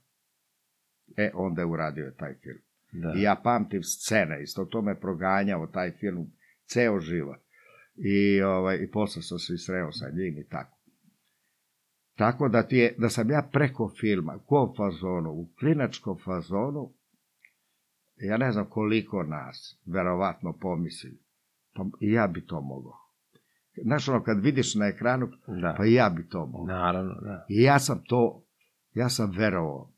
e, onda je uradio taj film. Da. I ja pamtim scene, isto to me proganjao taj film ceo život. I, ovaj, i posle sam se sreo sa njim i tako. Tako da, ti je, da sam ja preko filma, u kom fazonu, u klinačkom fazonu, ja ne znam koliko nas, verovatno pomisli, pa i ja bi to mogao. Znaš, ono, kad vidiš na ekranu, Da. pa i ja bi to mogao. Naravno, da. I ja sam to, ja sam verovao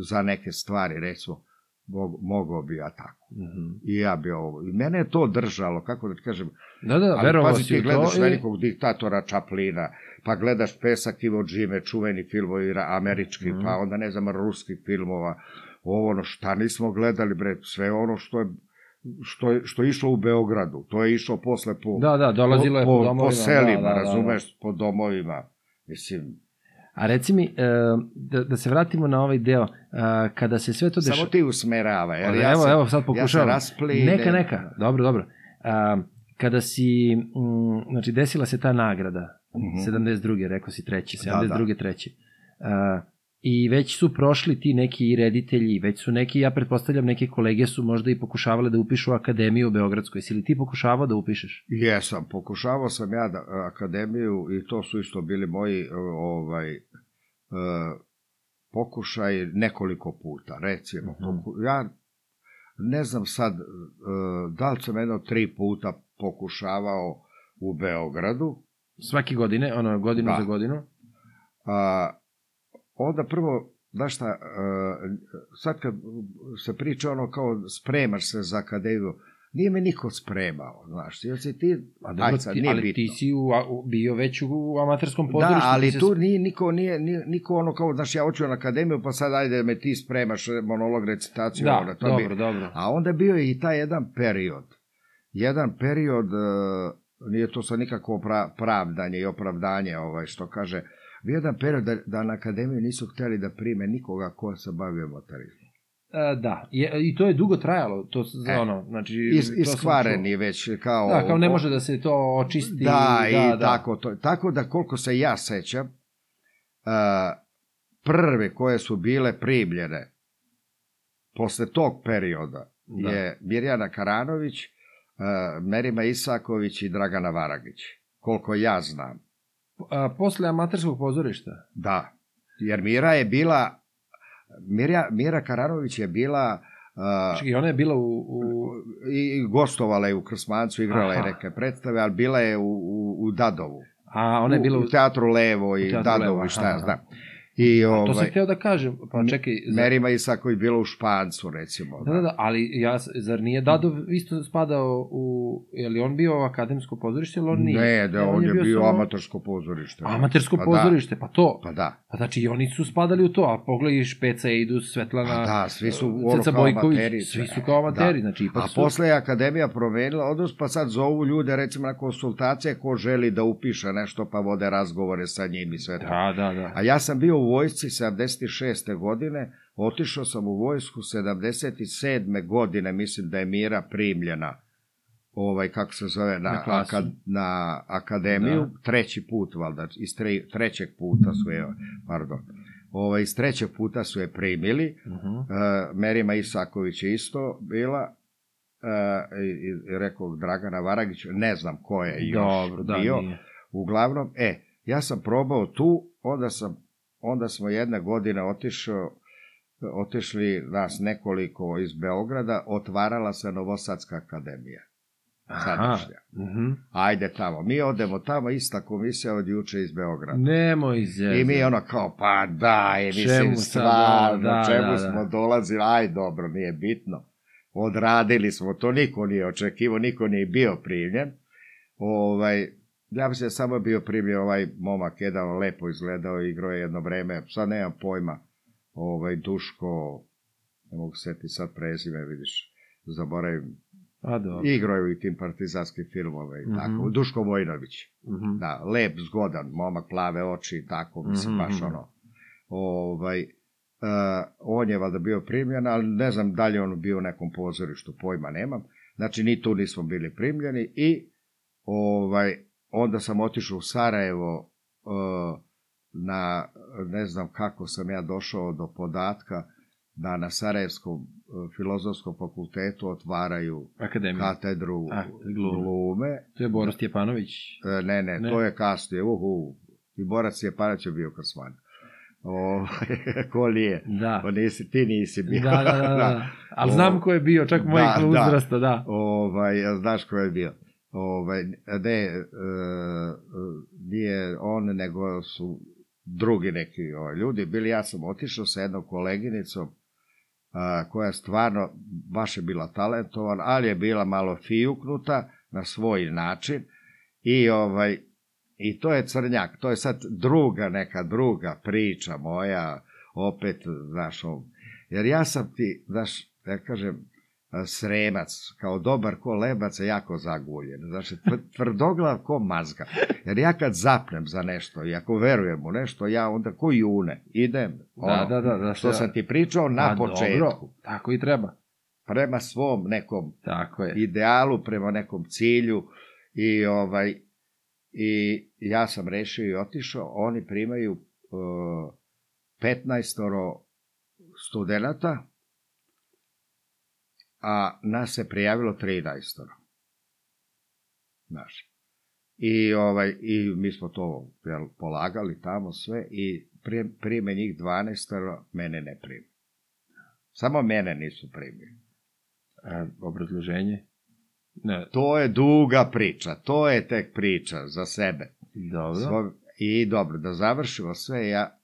za neke stvari, recimo, mog, mogao bi ja tako. Mhm. I ja bi ovo. I mene je to držalo, kako da ti kažem, Da, da, ali verovao pazi si ti to. gledaš i- velikog diktatora Čaplina, pa gledaš Pesak Ivo Džime, čuveni filmovi američki, Mhm. pa onda ne znam, ruskih filmova, ovo ono, šta nismo gledali, bre, sve ono što je što je, što je išlo u Beogradu, to je išlo posle po, Da, da, dolazilo je po, po, domovima. po selima, da, da, da, da. razumeš, po domovima. Mislim, A reci mi, e, da, da se vratimo na ovaj deo, e, kada se sve to dešava... samo ti usmerava, jer ja evo, sam, evo, sad ja pokušavam. se rasplinem. Neka, neka, dobro, dobro. A, kada si, mm, znači, desila se ta nagrada, Mhm. 72. rekao si treći, Da, 72. treći. I već su prošli ti neki reditelji, već su neki, ja pretpostavljam, neke kolege su možda i pokušavale da upišu akademiju u Beogradskoj. Si li ti pokušavao da upišeš? Jesam, pokušavao sam ja da, akademiju i to su isto bili moji ovaj, uh, pokušaj nekoliko puta, recimo. Mhm. Poku- Ja ne znam sad, e, da li sam jedno tri puta pokušavao u Beogradu, Svaki godine, ono, godinu Da. za godinu. A, onda prvo, znaš šta, a, sad kad se priča ono kao spremaš se za akademiju, nije me niko spremao, znaš, jer si ti, A dobro, aj sad, ti, nije ali bitno. ti si u, bio već u, amaterskom pozorištu. Da, ali ti se tu nije niko, nije, niko ono kao, znaš, ja hoću na akademiju, pa sad ajde me ti spremaš monolog, recitaciju, Da, ono, to dobro, bi, dobro. A onda bio je i taj jedan period. Jedan period, e, nije to sad nikakvo pra, pravdanje i opravdanje, ovaj, što kaže, bio je jedan period da, da na akademiju nisu hteli da prime nikoga ko se bavio amaterizmom. E, da, je, i to je dugo trajalo, to E, ono, znači... Is, iskvareni već kao... Da, kao ne može da se to očisti. Da, i tako to. Tako da koliko se ja sećam, uh, prve koje su bile primljene posle tog perioda Da. je Mirjana Karanović, uh, Merima Isaković i Dragana Varagić. Koliko ja znam. A, posle amaterskog pozorišta. Da. Jer Mira je bila Mira, Mira Karanović je bila uh, Čekaj, ona je bila u... u... i gostovala je u Krsmancu, igrala je Aha. neke predstave, ali bila je u, u, u Dadovu. A, ona je bila u... u teatru Levo i teatru Dadovu Levo, i šta ja znam. I To sam ovaj, hteo da kažem, pa čekaj... za- Merima Isaković bila u Špancu, recimo. Da, da, da, ali ja, zar nije Dadov isto spadao u... Je li on bio akademsko pozorište ili on nije? Ne, da, on je bio samo- amatorsko pozorište. Amatersko Pa da, pozorište, pa to. Pa da. Pa znači i oni su spadali u to, a pogledaj Špeca, Idus, Svetlana, Pa da, svi su Ceca Bojković, svi su kao amateri, Da. znači ipak A su... posle je akademija promenila odnos, pa sad zovu ljude, recimo na konsultacije, ko želi da upiše nešto, pa vode razgovore sa njim i sve to. Da, da, da. A ja sam bio u vojsci 76. godine, otišao sam u vojsku 77. godine, mislim da je Mira primljena ovaj, kako se zove, na, Na akad, na akademiju, Da. treći put, valjda, iz tre, trećeg puta su je, pardon, ovaj, iz trećeg puta su je primili, Mhm. uh, Merima Isaković je isto bila, uh, i, i rekao Dragana Varagić, ne znam ko je još Dobro, da, bio, nije. Uglavnom, e, ja sam probao tu, onda sam, onda smo jedne godine otišao, otišli nas nekoliko iz Beograda, otvarala se Novosadska akademija. Sadašnja. Mhm. Ajde tamo. Mi odemo tamo, ista komisija od juče iz Beograda. Nemoj zezati. I mi ono kao, pa daj, mislim, Čemu sad, stvarno, da, da, čemu da, da. smo dolazili, aj dobro, nije bitno. Odradili smo, to niko nije očekivao, niko nije bio primljen. Ovaj, ja bi se samo bio primljen ovaj momak, jedan lepo izgledao, igrao je jedno vreme, sad nemam pojma, ovaj, Duško, ne mogu seti sad prezime, vidiš, zaboravim, A, dobro. igrao je u tim partizanskim filmove i Mhm. tako, Duško Vojnović. Mhm. Da, lep, zgodan, momak, plave oči i tako, mislim, Mhm, baš mhm. ono. Ovaj, uh, on je valjda bio primljen, ali ne znam da li on bio u nekom pozorištu, pojma nemam. Znači, ni tu nismo bili primljeni i ovaj, onda sam otišao u Sarajevo uh, na, ne znam kako sam ja došao do podatka da na Sarajevskom uh, filozofskom fakultetu otvaraju Akademija. katedru A, glume. glume To je Boris Stjepanović. E, ne, ne, Ne. to je kasnije, uhu. I Borac je Parać je bio Krsman. O, [LAUGHS] ko nije? Da. O, nisi, ti nisi bio. Da, da, da, da. [LAUGHS] Ali znam ko je bio, čak mojih Da, da. uzrasta, da. Ovaj, ja znaš ko je bio. Ovaj, ne, e, nije on, nego su drugi neki ovaj, ljudi bili. Ja sam otišao sa jednom koleginicom a, koja stvarno baš je bila talentovana, ali je bila malo fijuknuta na svoj način i ovaj i to je crnjak, to je sad druga neka druga priča moja, opet, znaš, on, jer ja sam ti, znaš, ja kažem, sremac, kao dobar ko lebac, jako zaguljen, tvr- tvrdoglav ko mazga, jer ja kad zapnem za nešto i ako verujem u nešto, ja onda ko june, idem, ono, Da, da, da. da što sam ti pričao na A, početku, Dobro, tako i treba. prema svom nekom Tako je. idealu, prema nekom cilju i ovaj i ja sam rešio i otišao, oni primaju uh, 15 studenta, a nas se prijavilo 13. Znaš. I, ovaj, I mi smo to jel, polagali tamo sve i prime, njih 12, mene ne prime. Samo mene nisu primili. A, obrazloženje? Ne, To je duga priča, to je tek priča za sebe. dobro. Svo, I dobro, da završimo sve, ja,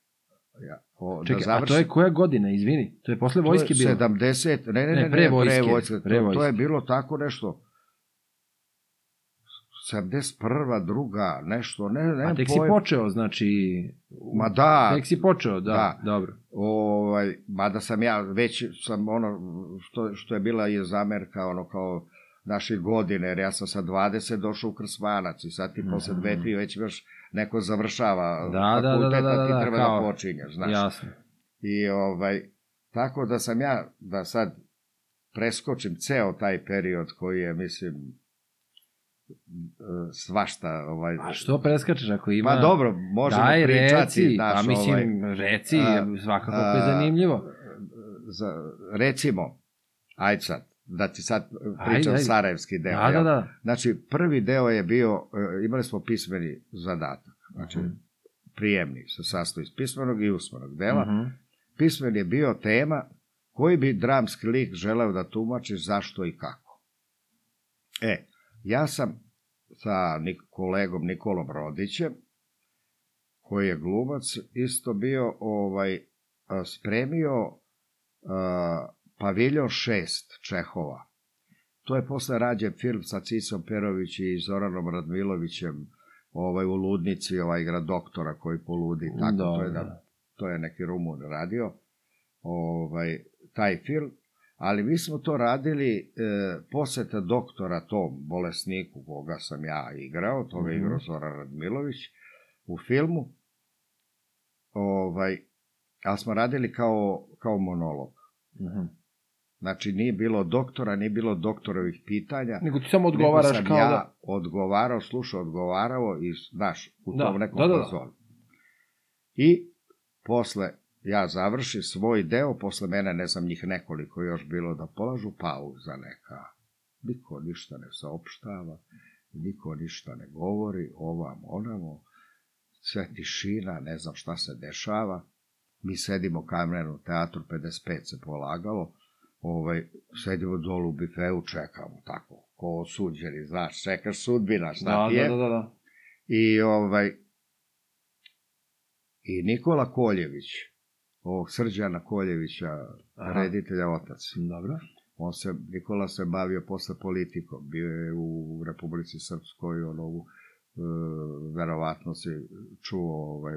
ja o, Čekaj, da a to je koja godina, izvini? To je posle vojske je bilo? 70, ne, ne, ne, Ne, pre vojske, pre vojske. pre to, to je vojske. bilo tako nešto, 71. druga, nešto, ne, ne, A tek si pojma. počeo, znači... Ma da, Tek si počeo, da, Da. dobro. ovaj, mada sam ja, već sam ono, što, što je bila je zamerka, ono kao naše godine, jer ja sam sa 20 došao u Krsmanac i sad ti posle Mhm. dve, tri već još neko završava Da, da, da, fakultet, da, da, ti da, treba kao- da počinješ, znaš. Jasno. I ovaj, tako da sam ja, da sad preskočim ceo taj period koji je, mislim, e, svašta, ovaj, A što preskačeš ako ima... Pa dobro, možemo Daj, pričati, reci, naš, pa mislim, ovaj, reci, a, svakako a, je zanimljivo. za, recimo, ajde sad, da ti sad pričam Ajde, ajde. sarajevski deo. Da, da, da. Znači, prvi deo je bio, e, imali smo pismeni zadatak, znači, Mhm. prijemni se sastoji iz pismenog i usmenog dela. Mhm. Pismen je bio tema koji bi dramski lik želeo da tumači zašto i kako. E, ja sam sa kolegom Nikolom Rodićem, koji je glumac, isto bio ovaj spremio a, paviljon 6 Čehova. To je posle rađen film sa Cicom Perović i Zoranom Radmilovićem, ovaj u Ludnici, ovaj igra doktora koji poludi, tako to je, da, to je neki Rumun radio, ovaj, taj film, ali mi smo to radili e, poseta doktora tom bolesniku koga sam ja igrao, toga je Mhm. igrao Zoran Radmilović u filmu, ovaj, ali smo radili kao, kao monolog. Mhm. Znači, nije bilo doktora, nije bilo doktorovih pitanja. Nego ti samo nego odgovaraš sam kao ja da... odgovarao, slušao, odgovarao i, znaš, u Da, tom nekom da, da, da. I posle ja završim svoj deo, posle mene, ne znam, njih nekoliko još bilo da polažu pauza neka. Niko ništa ne saopštava, niko ništa ne govori, ovam, onamo, sve tišina, ne znam šta se dešava. Mi sedimo u kamernom teatru, 55 se polagalo, ovaj, sedimo dolu u bifeu, čekamo tako, ko osuđeni, znaš, čekaš sudbina, šta Da, ti je. da, da, da. I ovaj i Nikola Koljević, ovog Srđana Koljevića, Aha. reditelja otac. Dobro. On se, Nikola se bavio posle politikom, bio je u Republici Srpskoj, on ovu, e, verovatno si čuo, ovaj,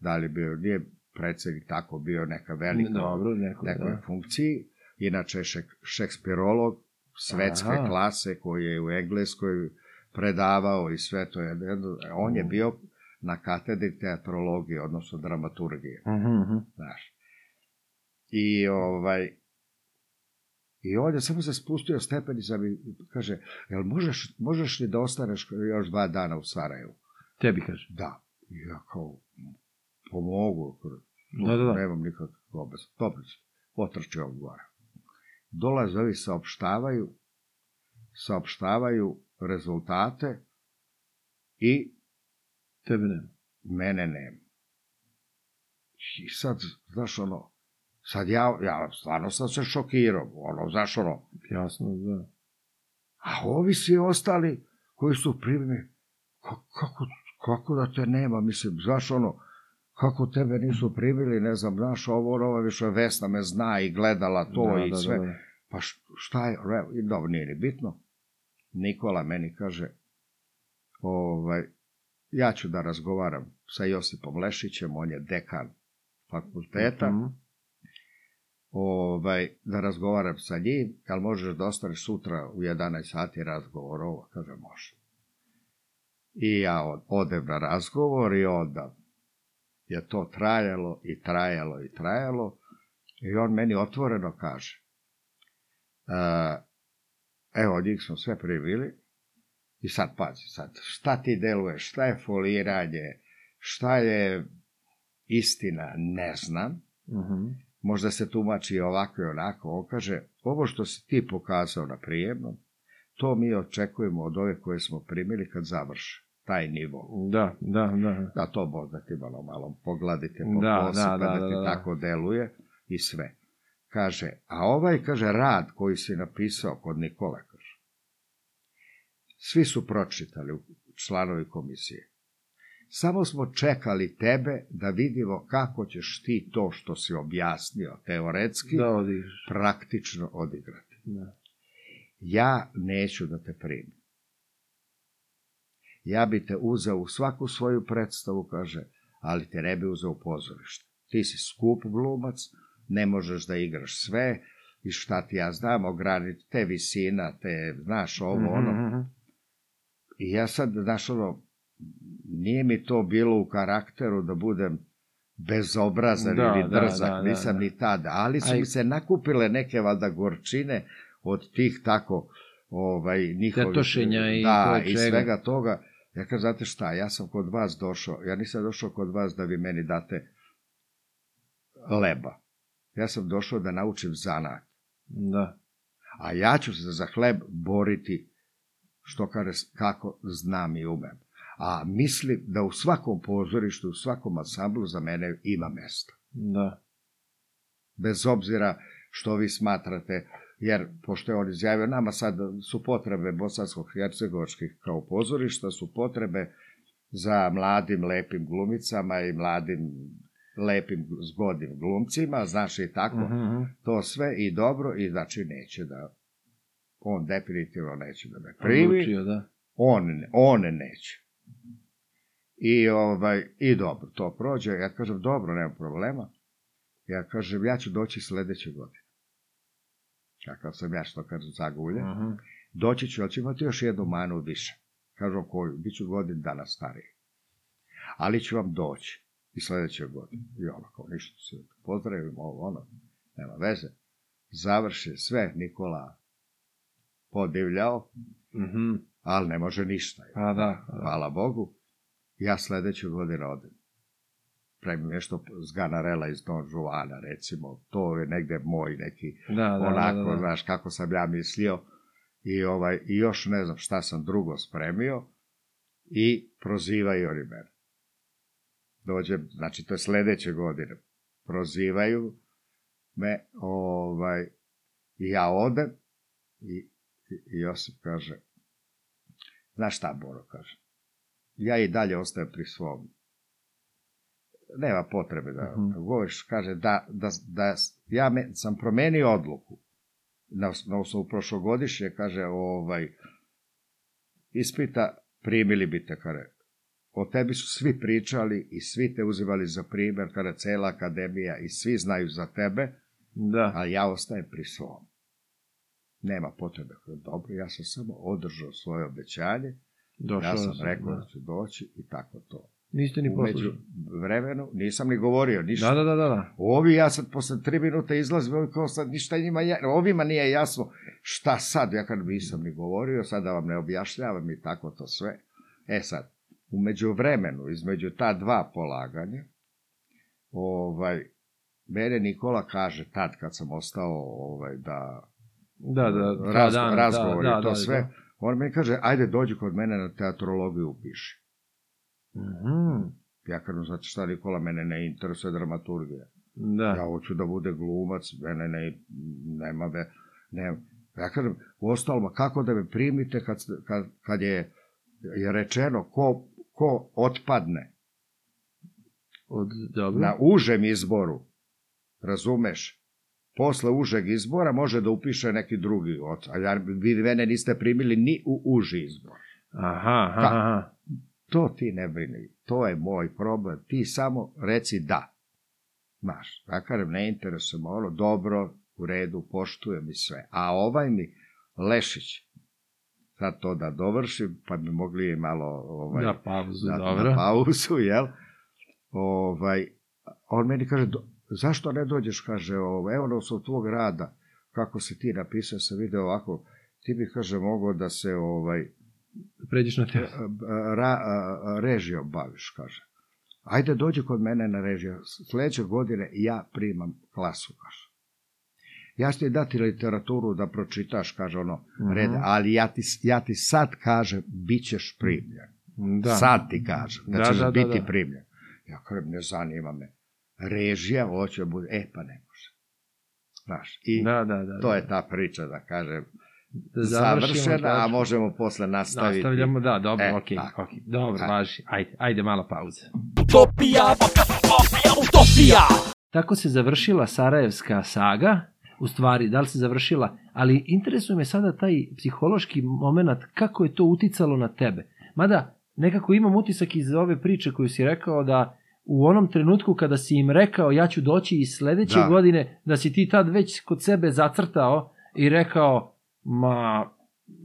da li bio, nije predsednik tako, bio neka velika Dobro, neko, nekoj da. funkciji, inače šek, šekspirolog svetske Aha. klase koji je u Engleskoj predavao i sve to je, on je bio na katedri teatrologije, odnosno dramaturgije, Mhm, mhm. znaš. I ovaj, I on je samo se spustio stepenica i kaže, jel možeš, možeš li da ostaneš još dva dana u Sarajevu? Tebi kaže. Da. I ja kao, pomogu. Da, da, da. Nemam nikakve obaveze. Dobro, otrčio on gore. Dolaze ovi saopštavaju, saopštavaju rezultate i Tebe nema. mene nema. I sad, znaš ono, sad ja, ja stvarno sam se šokirao, ono, znaš ono, Jasno, da. a ovi svi ostali koji su primili, kako, kako, kako da te nema, mislim, znaš ono, kako tebe nisu primili, ne znam, znaš, ovo, ovo, više Vesna me zna i gledala to da, i da, sve. Da, da. Pa šta je, dobro, nije ni bitno. Nikola meni kaže, ovaj, ja ću da razgovaram sa Josipom Lešićem, on je dekan fakulteta, Mhm. ovaj, da razgovaram sa njim, jel možeš da ostaneš sutra u 11 sati razgovor ovo? Kaže, može. I ja od, odem na razgovor i onda je to trajalo i trajalo i trajalo i on meni otvoreno kaže uh, evo, njih smo sve primili i sad pazi, sad, šta ti deluješ, šta je foliranje, šta je istina, ne znam, Mhm. možda se tumači ovako i onako, on kaže, ovo što si ti pokazao na prijemnom, to mi očekujemo od ove koje smo primili kad završe. Taj nivo. Da, da, da. Da, to možda ti malo, malo pogladite po Da, kosi, da, da, da, da, tako deluje i sve. Kaže, a ovaj, kaže, rad koji si napisao kod Nikole, kaže, svi su pročitali članovi komisije. Samo smo čekali tebe da vidimo kako ćeš ti to što si objasnio teoretski Da praktično odigrati. Da. Ja neću da te primim. Ja bi te uzeo u svaku svoju predstavu, kaže, ali te ne bi uzeo u pozorište. Ti si skup glumac, ne možeš da igraš sve, i šta ti ja znam, ogranič, te visina, te, znaš, ovo, ono. Mhm. I ja sad, znaš, ono, nije mi to bilo u karakteru da budem bezobrazan Da, ili da, drzak, da, da, nisam da. ni tada, ali su Aj- mi se nakupile neke valjda gorčine od tih tako ovaj njihovih Tetošenja i da, i svega toga. Ja kažem, znate šta, ja sam kod vas došao, ja nisam došao kod vas da vi meni date leba. Ja sam došao da naučim zanat. Da. A ja ću se za hleb boriti što kaže, kako znam i umem. A mislim da u svakom pozorištu, u svakom ansamblu za mene ima mesta. Da. Bez obzira što vi smatrate, jer pošto je on izjavio nama sad su potrebe bosansko-hercegovačkih kao pozorišta, su potrebe za mladim lepim glumicama i mladim lepim zgodnim glumcima, znaš i tako, Mhm. to sve i dobro i znači neće da on definitivno neće da me primi, Odlučio, da. on, on neće. I, ovaj, I dobro, to prođe. Ja kažem, dobro, nema problema. Ja kažem, ja ću doći sledeće godine. Kakav sam ja, što kažem, zagulje. Mhm. Doći ću, ali ću imati još jednu manu više. Kažu koju, bit ću godin dana stariji. Ali ću vam doći i sledeće godine. I ono, kao ništa se pozdravimo, ovo, ono, nema veze. Završi sve, Nikola podivljao, Mhm. ali ne može ništa. Pa da. da. Hvala Bogu. Ja sledeću godinu odem. Pravim nešto s Ganarela iz Don Juana, recimo. To je negde moj neki, Da, da, onako, da, da, da. znaš, kako sam ja mislio. I, ovaj, I još ne znam šta sam drugo spremio. I prozivaju oni mene. Dođe, znači to je sledeće godine. Prozivaju me, ovaj, i ja odem i, i, i Josip kaže, znaš šta, Boro, kaže, ja i dalje ostajem pri svom. Nema potrebe da Mhm. uh govoriš, kaže, da, da, da ja me, sam promenio odluku na, na osnovu prošlogodišnje, kaže, ovaj, ispita, primili bi te, kaže, o tebi su svi pričali i svi te uzimali za primer, kada cela akademija i svi znaju za tebe, Da. a ja ostajem pri svom. Nema potrebe. Dobro, ja sam samo održao svoje obećanje, Došao ja sam sam, rekao da. da ću doći i tako to. Niste ni poslušali. vremenu nisam ni govorio ništa. Da, da, da, da. da. Ovi, ja sad posle tri minuta izlazim, ovi kao sad ništa njima, ovima nije jasno šta sad, ja kad nisam ni govorio, sad da vam ne objašnjavam i tako to sve. E sad, umeđu vremenu, između ta dva polaganja, ovaj, mene Nikola kaže tad kad sam ostao ovaj, da Da, da, Raz, dana, razgovor da, i da, to da, sve, Da. on meni kaže, ajde dođi kod mene na teatrologiju upiši. Mhm. Ja kažem, znate šta, Nikola, mene ne interesuje dramaturgija. Da. Ja hoću da bude glumac, mene ne, nema ve, ne, ja kažem, u ostalom, kako da me primite kad, kad, kad je, je rečeno ko, ko otpadne Od, dobro. na užem izboru, razumeš, posle užeg izbora može da upiše neki drugi, a ja, vi mene niste primili ni u uži izbor. Aha, aha, aha. To ti ne brini, to je moj problem, ti samo reci da. Znaš, ja kažem, ne interesuje me ono, dobro, u redu, poštujem i sve. A ovaj mi, Lešić, sad to da dovršim, pa bi mogli malo ovaj, Da, pauzu, da, dobro. na pauzu, jel? Ovaj, on meni kaže, "Do- zašto ne dođeš, kaže, ovaj, evo na osnovu tvog rada, kako si ti napisao, sam video ovako, ti bi, kaže, mogao da se, ovaj, Pređeš na te. ra, režijom baviš, kaže. Ajde, dođi kod mene na režiju. Sledeće godine ja primam klasu, kaže. Ja ću ti dati literaturu da pročitaš, kaže ono, Mhm. red, ali ja ti, ja ti sad kažem, bit ćeš primljen. Da. Sad ti kažem, da, Da, ćeš da, da, biti da. primljen. Ja kažem, ne zanima me. Režija, hoće da bude, e pa ne može. Znaš, i Da, da, da. to da. je ta priča, da kažem, Da završimo završena, a možemo posle nastaviti. Nastavljamo, da, dobro, E, okej, tako. okej. Dobro, Ajde. važi. Ajde, ajde, mala pauza. Utopija, podcast Utopija, Utopija. Tako se završila Sarajevska saga, u stvari, da li se završila, ali interesuje me sada taj psihološki moment, kako je to uticalo na tebe. Mada, nekako imam utisak iz ove priče koju si rekao da u onom trenutku kada si im rekao ja ću doći iz sledeće Da. godine, da si ti tad već kod sebe zacrtao i rekao, ma,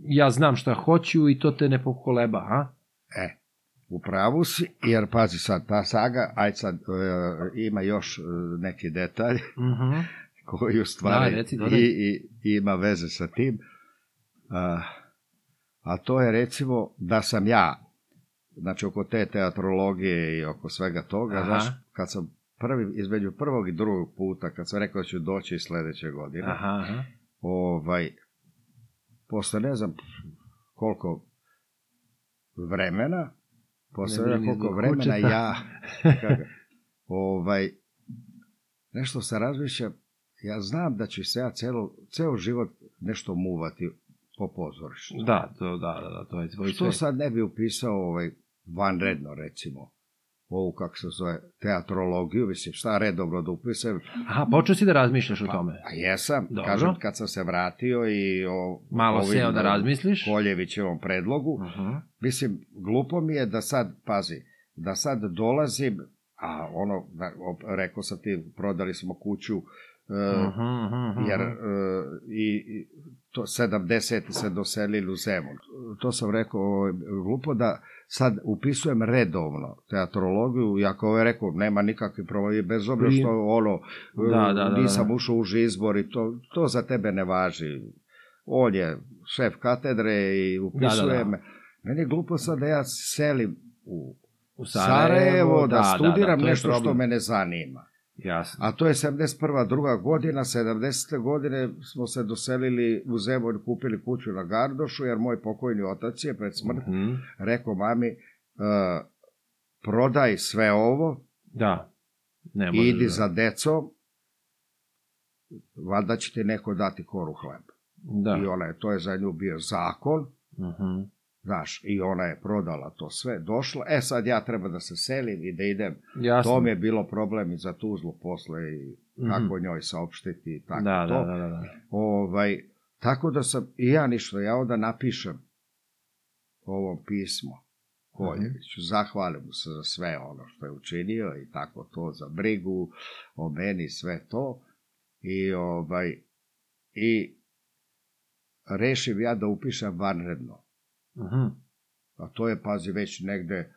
ja znam šta hoću i to te ne pokoleba, a? E, u pravu si, jer pazi sad, ta saga, aj sad, e, ima još e, neki detalj Mhm. [LAUGHS] koji u stvari Da, reci, i, i, i ima veze sa tim. A, a to je recimo da sam ja, znači oko te teatrologije i oko svega toga, Aha. znaš, kad sam prvi, između prvog i drugog puta, kad sam rekao da ću doći sledeće godine, Aha, aha. ovaj, posle ne znam koliko vremena, posle Ne ne koliko vremena ja, [LAUGHS] kako, [LAUGHS] ovaj, nešto se razmišljam, ja znam da ću se ja celo, ceo život nešto muvati po pozorištu. Da, to, da, da, da, to je tvoj Što sad ne bi upisao ovaj, vanredno, recimo, ovu, kako se zove, teatrologiju, mislim, šta redovno da upišem, Aha, počeo si da razmišljaš o tome. Pa jesam, Dobro. kažem, kad sam se vratio i o Malo ovim, seo da razmisliš. Koljevićevom predlogu, Uh-huh. mislim, glupo mi je da sad, pazi, da sad dolazim, a ono, da, rekao sam ti, prodali smo kuću, e, Uh-huh, jer e, i, i to 70 se doselili u Zemun. To sam rekao, ovo je glupo da sad upisujem redovno teatrologiju, iako ovo je rekao, nema nikakve problemi, bez obzira što ono, Da, e, da, da, nisam da. ušao u izbor i to, to za tebe ne važi. On je šef katedre i Da, da, da. me. Meni je glupo sad da ja selim u U Sarajevo, da, studiram nešto što me ne zanima. Jasno. A to je 71. druga godina, 70. godine smo se doselili u Zemun, kupili kuću na Gardošu, jer moj pokojni otac je pred smrt Mhm. rekao mami, uh, prodaj sve ovo, Da. Ne može idi da... za decom, valjda će ti neko dati koru hleba. Da. I ona je, to je za nju bio zakon, Mhm. Znaš, i ona je prodala to sve, došla, e sad ja treba da se selim i da idem. Jasno. To mi je bilo problem i za Tuzlu posle i Mhm. kako njoj saopštiti i tako Da, to. da, da, da, da. Ovaj, tako da sam, i ja ništa, ja onda napišem ovo pismo Koljeviću, zahvalim mu se za sve ono što je učinio i tako to, za brigu o meni, sve to. I, ovaj, i rešim ja da upišem vanredno. Mhm. A to je, pazi, već negde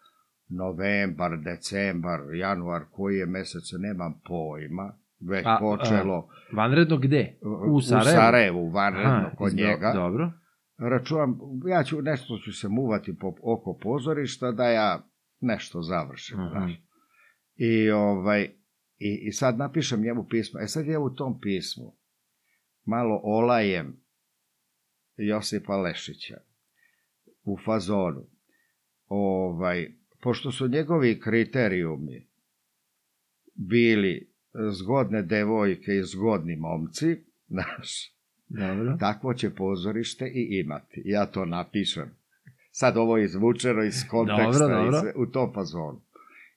novembar, decembar, januar, koji je mesec, nemam pojma, već A, počelo. Vanredno gde? U u Sarajevu? Sarajevu, vanredno Aha, kod izdo- njega. Dobro. Računam, ja ću nešto ću se muvati po, oko pozorišta da ja nešto završim, Mhm. znaš. I, ovaj, i, I sad napišem njemu pismo. E sad je u tom pismu malo olajem Josipa Lešića u fazonu. Ovaj, pošto su njegovi kriterijumi bili zgodne devojke i zgodni momci, [LAUGHS] znaš, Dobro. takvo će pozorište i imati. Ja to napišem. Sad ovo je izvučeno iz konteksta Dobro, dobro. i sve, u tom fazonu.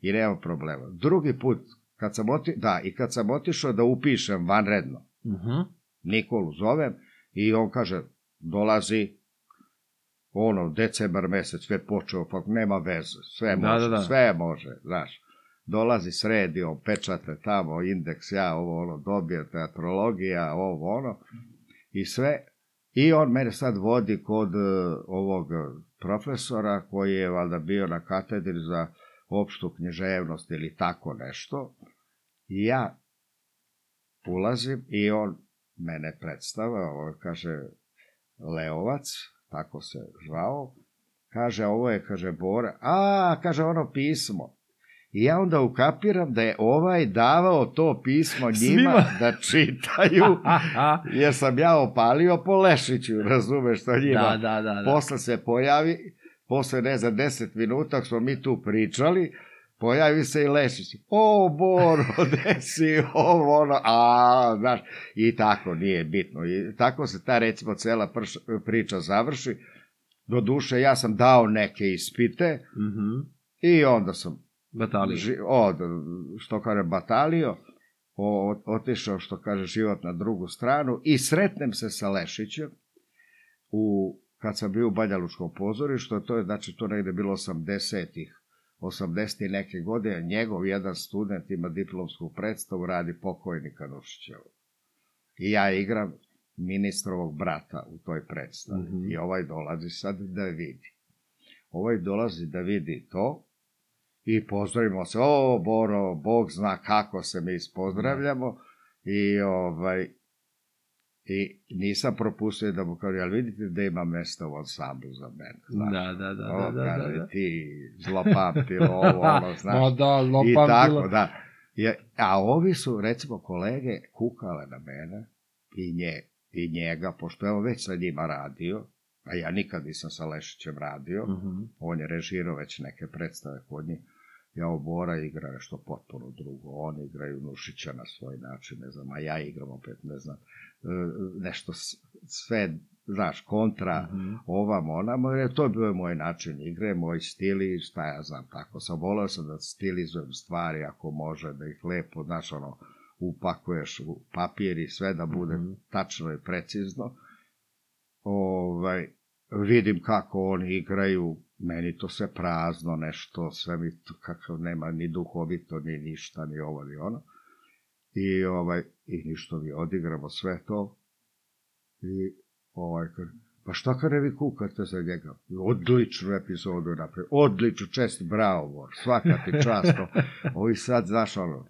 I nema problema. Drugi put, kad sam oti, da, i kad sam otišao da upišem vanredno, Mhm. Nikolu zovem i on kaže, dolazi ono, decembar mesec, sve počeo, pa nema veze, sve Da, može, da, da. sve može, znaš. Dolazi sredi, on pečate tamo, indeks, ja ovo, ono, dobije teatrologija, ovo, ono, i sve. I on mene sad vodi kod uh, ovog profesora koji je valjda bio na katedri za opštu književnost ili tako nešto. I ja ulazim i on mene predstava, ovo kaže Leovac, tako se zvao, kaže ovo je, kaže Bora, a, kaže ono pismo. I ja onda ukapiram da je ovaj davao to pismo njima Svima. da čitaju, [LAUGHS] jer sam ja opalio po Lešiću, razumeš što njima. Da, da, da. da. Posle se pojavi, posle, ne za 10 minuta, smo mi tu pričali, pojavi se i Lešić. O, Boro, [LAUGHS] gde si, ovo, ono, a, znaš, i tako, nije bitno. I tako se ta, recimo, cela prš, priča završi. Do duše, ja sam dao neke ispite Mhm. i onda sam Batalija. ži, od, što kaže, batalio, o, otišao, što kaže, život na drugu stranu i sretnem se sa Lešićem u, kad sam bio u Banja Lučkom pozorištu, to je, znači, to negde bilo 80-ih, 80 i neke godine, njegov jedan student ima diplomsku predstavu, radi pokojnika Nušićeva. I ja igram ministrovog brata u toj predstavi. Mhm. I ovaj dolazi sad da vidi. Ovaj dolazi da vidi to i pozdravimo se, o, Boro, Bog zna kako se mi ispozdravljamo i ovaj, i nisam propustio da mu kažem, ali vidite da ima mesta u ansamblu za mene. Znaš, Da, da, da, o, da, da, kaže, da, da. ti zlopamtilo, ovo, ono, [LAUGHS] znaš. Ma da, I lopam tako, da. Je, a ovi su, recimo, kolege kukale na mene i, nje, i njega, pošto je on već sa njima radio, a ja nikad nisam sa Lešićem radio, Mhm. on je režirao već neke predstave kod njih, ja Bora igra nešto potpuno drugo, oni igraju Nušića na svoj način, ne znam, a ja igram opet, ne znam, e, nešto sve, znaš, kontra, Mhm. ovam, onam, jer to je bio moj način igre, moj stil i šta ja znam, tako sam, voleo sam da stilizujem stvari ako može, da ih lepo, znaš, ono, upakuješ u papir i sve da bude Mhm. tačno i precizno. Ovaj, vidim kako oni igraju, meni to sve prazno, nešto, sve mi to kakav nema ni duhovito, ni ništa, ni ovo, ni ono. I, ovaj, i ništa mi odigramo sve to. I ovaj, pa šta kada vi kukate za njega? Odličnu epizodu napravio, odličnu, čest, bravo, svaka ti čast. to. Ovi sad, znaš, ono,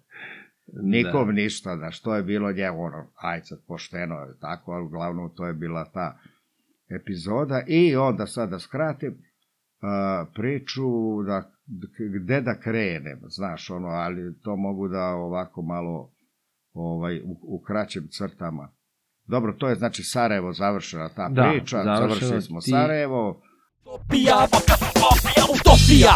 nikom Da. ništa, znaš, to je bilo njemu, ono, aj sad, pošteno je tako, ali uglavnom to je bila ta epizoda. I onda sad da skratim, priču da, gde da krenem, znaš, ono, ali to mogu da ovako malo ovaj, u, u kraćim crtama. Dobro, to je znači Sarajevo završena ta Da, priča, završili smo ti- Sarajevo, Utopija, utopija, utopija